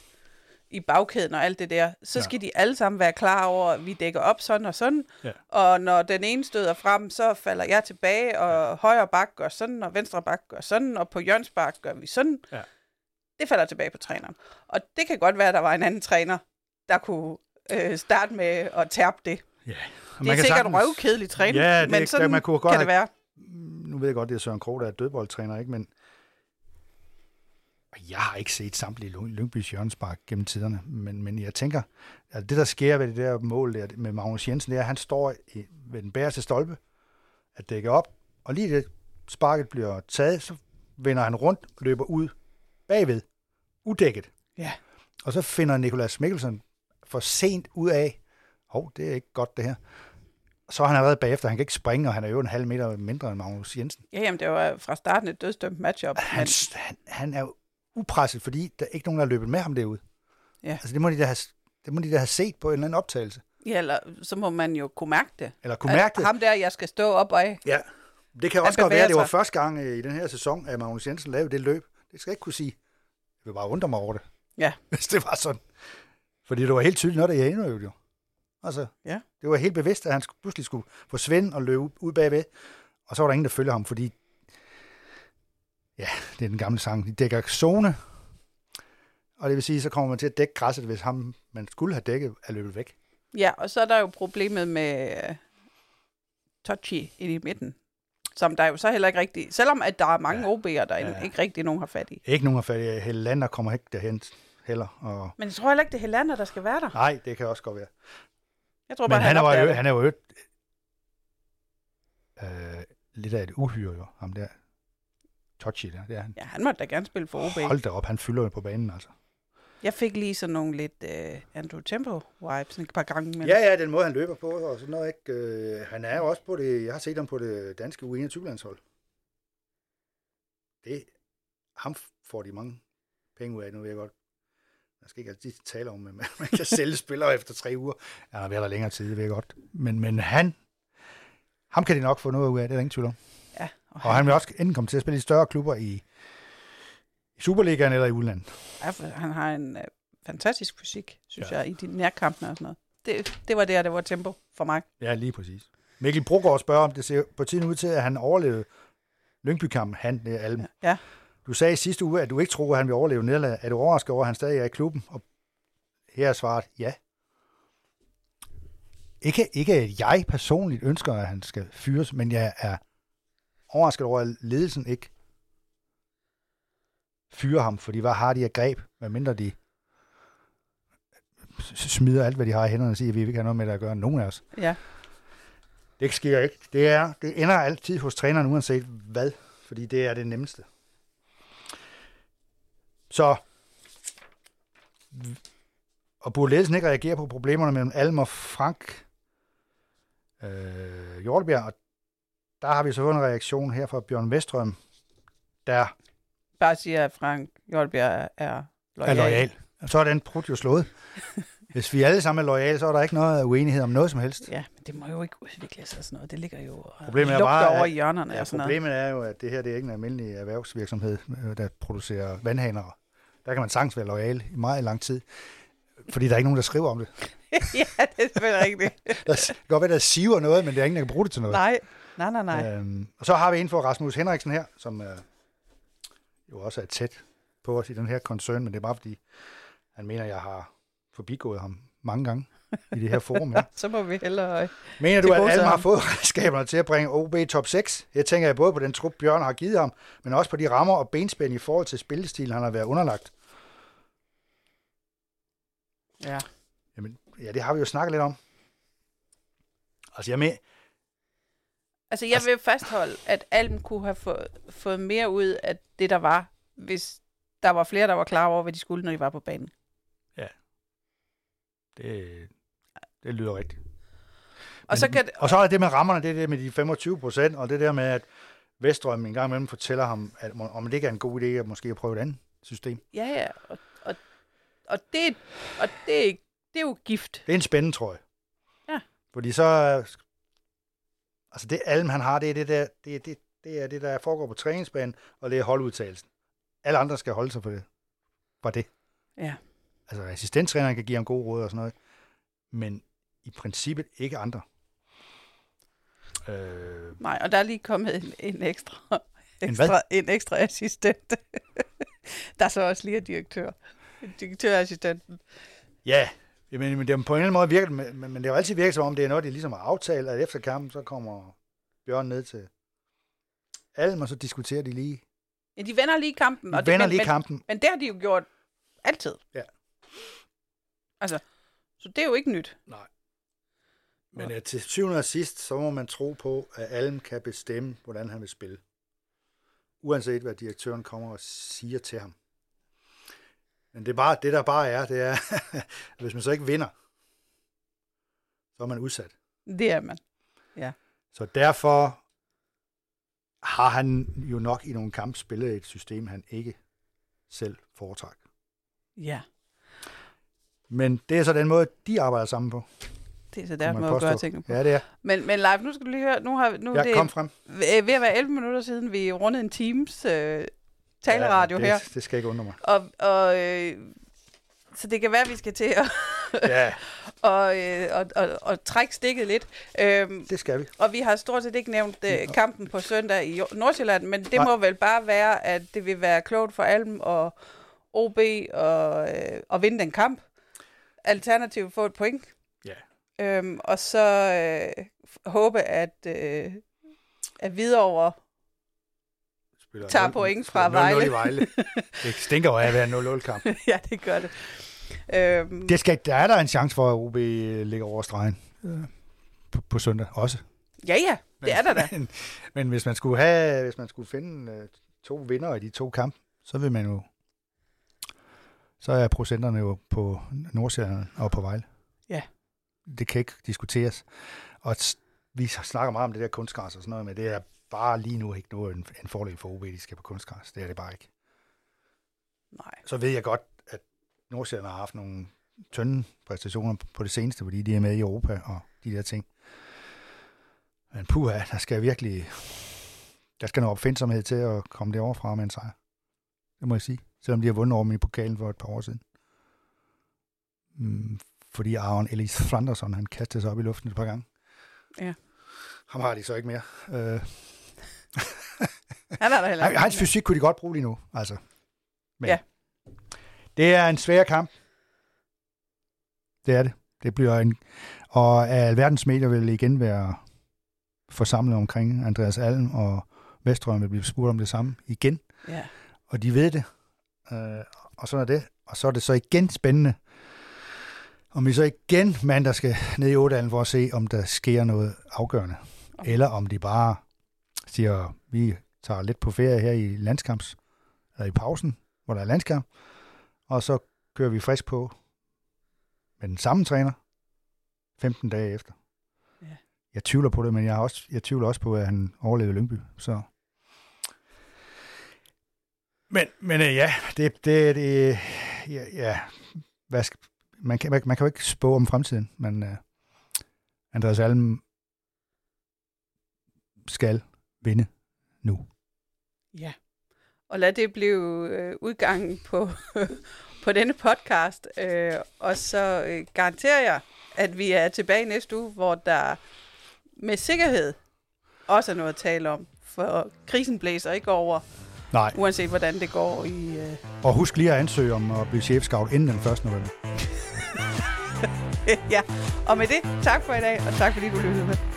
i bagkæden og alt det der. Så Ja. skal de alle sammen være klar over, at vi dækker op sådan og sådan. Ja. Og når den ene støder frem, så falder jeg tilbage, og højre bak gør sådan, og venstre bak gør sådan, og på Jørgens bak gør vi sådan. Ja. Det falder tilbage på træneren. Og det kan godt være, at der var en anden træner, der kunne øh, starte med at tærpe det. Ja. Det er sikkert sagtens... røvkedeligt træning, Ja, det- men sådan man kunne godt kan det være. Nu ved jeg godt, det er Søren Krog, der er dødboldtræner, ikke? men jeg har ikke set samtlige Lyng- Lyngbys hjørnespark gennem tiderne, men, men jeg tænker, at det der sker ved det der mål der med Magnus Jensen, det er, at han står i, ved den bagerste stolpe, at dække op, og lige det sparket bliver taget, så vender han rundt og løber ud bagved, udækket. Ja. Og så finder Nikolas Mikkelsen for sent ud af, hov, det er ikke godt det her. Så er han allerede bagefter, han kan ikke springe, og han er jo en halv meter mindre end Magnus Jensen. Ja, jamen, det var fra starten et dødsdømt matchup. Han, Men, han, han er jo upresset, fordi der er ikke nogen, der har løbet med ham derud. Ja. Altså, det må, de da have, det må de da have set på en eller anden optagelse. ja, eller så må man jo kunne mærke det. Eller kunne mærke at det. Ham der, jeg skal stå op af. Ja. Det kan Han også godt være, at det var første gang øh, i den her sæson, at Magnus Jensen lavede det løb. Det skal jeg ikke kunne sige. Jeg vil bare undre mig over det. Ja. Hvis det var sådan. Fordi det var helt tydeligt noget, der jeg endnu jo. Altså, Ja. det var helt bevidst, at han pludselig skulle forsvinde og løbe ud bagved. Og så var der ingen, der følger ham, fordi... Ja, det er den gamle sang. De dækker zone. Og det vil sige, så kommer man til at dække græsset, hvis ham, man skulle have dækket, er løbet væk. Ja, og så er der jo problemet med uh, Touchy inde i midten. Som der jo så heller ikke rigtig... Selvom at der er mange Ja. OB'er, der Ja. ikke rigtig nogen har fat i. Ikke nogen af fat i. Helander kommer ikke derhen heller. Og... Men jeg tror heller ikke, det er Helander, der skal være der. Nej, det kan også godt være. Jeg tror bare, Men han, han, er opdager jo, han er jo øh, lidt af et uhyre, jo, ham der. Touchy der, det er han. Ja, han måtte da gerne spille for OB. Hold da op, han fylder jo på banen, altså. Jeg fik lige sådan nogle lidt uh, Andrew Tempo-vibes et par gange. Men... Ja, ja, den måde, han løber på, og sådan noget, ikke? Øh, han er jo også på det, jeg har set ham på det danske U21-landshold. Det, ham får de mange penge ud af, nu ved jeg godt. Man skal ikke altid tale om, at man kan sælge spillere efter tre uger. Ja, han har været der længere tid, det ved jeg godt. Men, men han, ham kan de nok få noget ud af, det er der ingen tvivl om. ja og Og han vil også enten komme til at spille i større klubber i, i Superligaen eller i udlandet. Ja, for han har en øh, fantastisk fysik, synes Ja. ja. jeg, i de nærkampene og sådan noget. Det, det var der, det var tempo for mig. Ja, lige præcis. Mikkel Brogaard spørger, om det ser på tiden ud til, at han overlevede Lyngby-kampen, han, det er Alm. Ja. Du sagde i sidste uge, at du ikke troede, at han ville overleve nederlaget. Er du overrasket over, at han stadig er i klubben? Og her er svaret ja. Ikke, ikke at jeg personligt ønsker, at han skal fyres, men jeg er overrasket over, at ledelsen ikke fyrer ham, fordi hvad har de af greb, medmindre de smider alt, hvad de har i hænderne og siger, at vi ikke have noget med det at gøre, nogen af os. Ja. Det sker ikke. Det, er, det ender altid hos træneren, uanset hvad, fordi det er det nemmeste. Så, og burde ledelsen ikke reagere på problemerne mellem Alm og Frank øh, Hjortebjerg, og der har vi så en reaktion her fra Bjørn Vestrøm, der Bare siger, at Frank Jolbjerg er, er er lojal. lojal. Så er den prut jo slået. Hvis vi alle sammen er lojale, så er der ikke noget uenighed om noget som helst. Ja, men det må jo ikke udvikle sig sådan noget. Det ligger jo Problemet er bare, over at- i hjørnerne Ja, og sådan noget. problemet er jo, at det her det er ikke en almindelig erhvervsvirksomhed, øh, der producerer vandhaner. Der kan man sagtens være lojal i meget lang tid, fordi der er ikke nogen, der skriver om det. ja, det er selvfølgelig rigtigt. Der kan godt være, der siver noget, men det er ingen, der kan bruge det til noget. nej, nej, nej, nej. Øhm, og så har vi en for Rasmus Henriksen her, som øh, jo også er tæt på os i den her koncern, men det er bare fordi, han mener, jeg har forbigået ham mange gange i det her forum her. Så må vi hellere... øh, Mener du, at Alma har fået redskaberne til at bringe OB top 6? Jeg tænker jeg både på den trup, Bjørn har givet ham, men også på de rammer og benspænd i forhold til spillestilen, han har været underlagt. Ja. Jamen, ja, det har vi jo snakket lidt om. Altså, jeg med. Altså, jeg vil fastholde, at Alm kunne have fået, fået mere ud af det, der var, hvis der var flere, der var klar over, hvad de skulle, når de var på banen. Det, det lyder rigtigt. Og, så kan, Og så er det med rammerne, det er det med de 25 procent, og det der med, at Vestrøm en gang imellem fortæller ham, at, om det ikke er en god idé at måske at prøve et andet system. ja, ja, og, og, og, det, og det, det er jo gift. Det er en spændende, tror jeg. Ja. Fordi så... Altså det alm, han har, det er det der, det er det, det er det, der foregår på træningsbanen, og det er holdudtagelsen. Alle andre skal holde sig for det. For det. Ja. Altså assistenttræneren kan give ham gode råd og sådan noget, men i princippet ikke andre. Øh, Nej, og der er lige kommet en, en ekstra, En ekstra, en ekstra assistent. der så også lige er direktør. Direktørassistenten. ja, men, men det er på en eller anden måde virker, det- men, men det har altid virket som om, det er noget, de ligesom har aftalt, at efter kampen, så kommer Bjørn ned til Alm, og så diskuterer de lige. Ja, de vender lige kampen. De og vender det, men, lige men, kampen. men det har de jo gjort altid. Ja. Altså, så det er jo ikke nyt. Men uh, til syvende og sidst, så må man tro på, at Alm kan bestemme, hvordan han vil spille. Uanset hvad direktøren kommer og siger til ham. Men det, er bare, det der bare er, det er, at hvis man så ikke vinder, så er man udsat. Det er man. Så derfor har han jo nok i nogle kampe spillet et system, han ikke selv foretrækker. Ja, Men det er så den måde, de arbejder sammen på. Det er så der man at gøre tingene på. Ja, det er. Men, men live, nu skal du lige høre, nu, har, nu Jeg det kom frem. ved at være 11 minutter siden, vi rundede en Teams øh, taleradio ja, her. det, Det skal ikke undre mig. Og, og, øh, så det kan være, at vi skal til at Ja, og, øh, og, og, og trække stikket lidt. Øhm, det skal vi. og vi har stort set ikke nævnt øh, kampen på søndag i Nordsjælland, men det Nej. må vel bare være, at det vil være klogt for Alm og OB og, øh, at vinde den kamp. Alternativt få et point. Øhm, og så øh, håbe, at, øh, at Hvidovre Spiller Tager nul- point fra spiller 0-0 Vejle. i Vejle. Det stinker jo af at være en 0-0-kamp. ja, det gør det. Øhm, Det skal, der er der en chance for, at OB ligger over stregen øh, på, på søndag også. ja, ja, det er der da. Men, men hvis man skulle have, hvis man skulle finde øh, to vinder i de to kampe, så vil man jo, så er procenterne jo på Nordsjælland og på Vejle. Ja. Det kan ikke diskuteres. Og vi snakker meget om det der kunstgræs og sådan noget, men det er bare lige nu ikke noget en, en fordel for OB, de skal på kunstgræs. Det er det bare ikke. Nej. Så ved jeg godt, at Nordsjælland har haft nogle tynde præstationer på det seneste, fordi de er med i Europa og de der ting. Men puha, der skal virkelig, der skal noget opfindsomhed til at komme det overfra med en sejr. Det må jeg sige. Selvom de har vundet over dem i pokalen for et par år siden. Fordi Aaron Ellis Flanderson, han kastede sig op i luften et par gange. Ja. Ham har de så ikke mere. Øh, Han er der heller ikke. hans fysik kunne de godt bruge lige nu, altså. Men Ja. Det er en svær kamp. Det er det. Det bliver en... Og alverdens medier vil igen være forsamlet omkring Andreas Alm, og Vestrøm vil blive spurgt om det samme igen. Ja. Og de ved det. Øh, og sådan er det. Og så er det så igen spændende, om vi så igen mandag skal ned i Ådalen for at se, om der sker noget afgørende. Okay. Eller om de bare siger, vi tager lidt på ferie her i landskamps, eller i pausen, hvor der er landskamp, og så kører vi frisk på med den samme træner 15 dage efter. Ja. Jeg tvivler på det, men jeg, har også, jeg tvivler også på, at han overlevede Lyngby. Så. Men, men øh, ja, det, det, det ja, ja hvad skal, man, kan, man, man kan jo ikke spå om fremtiden, men uh, Andreas Alm skal vinde nu. Ja. Og lad det blive øh, udgangen på, på denne podcast. Øh, og så øh, garanterer jeg, at vi er tilbage næste uge, hvor der med sikkerhed også er noget at tale om. For krisen blæser ikke over, Nej, uanset hvordan det går i... Øh, og husk lige at ansøge om at blive chefscout inden den 1. november. ja. Og med det, tak for i dag, og tak fordi du lyttede med.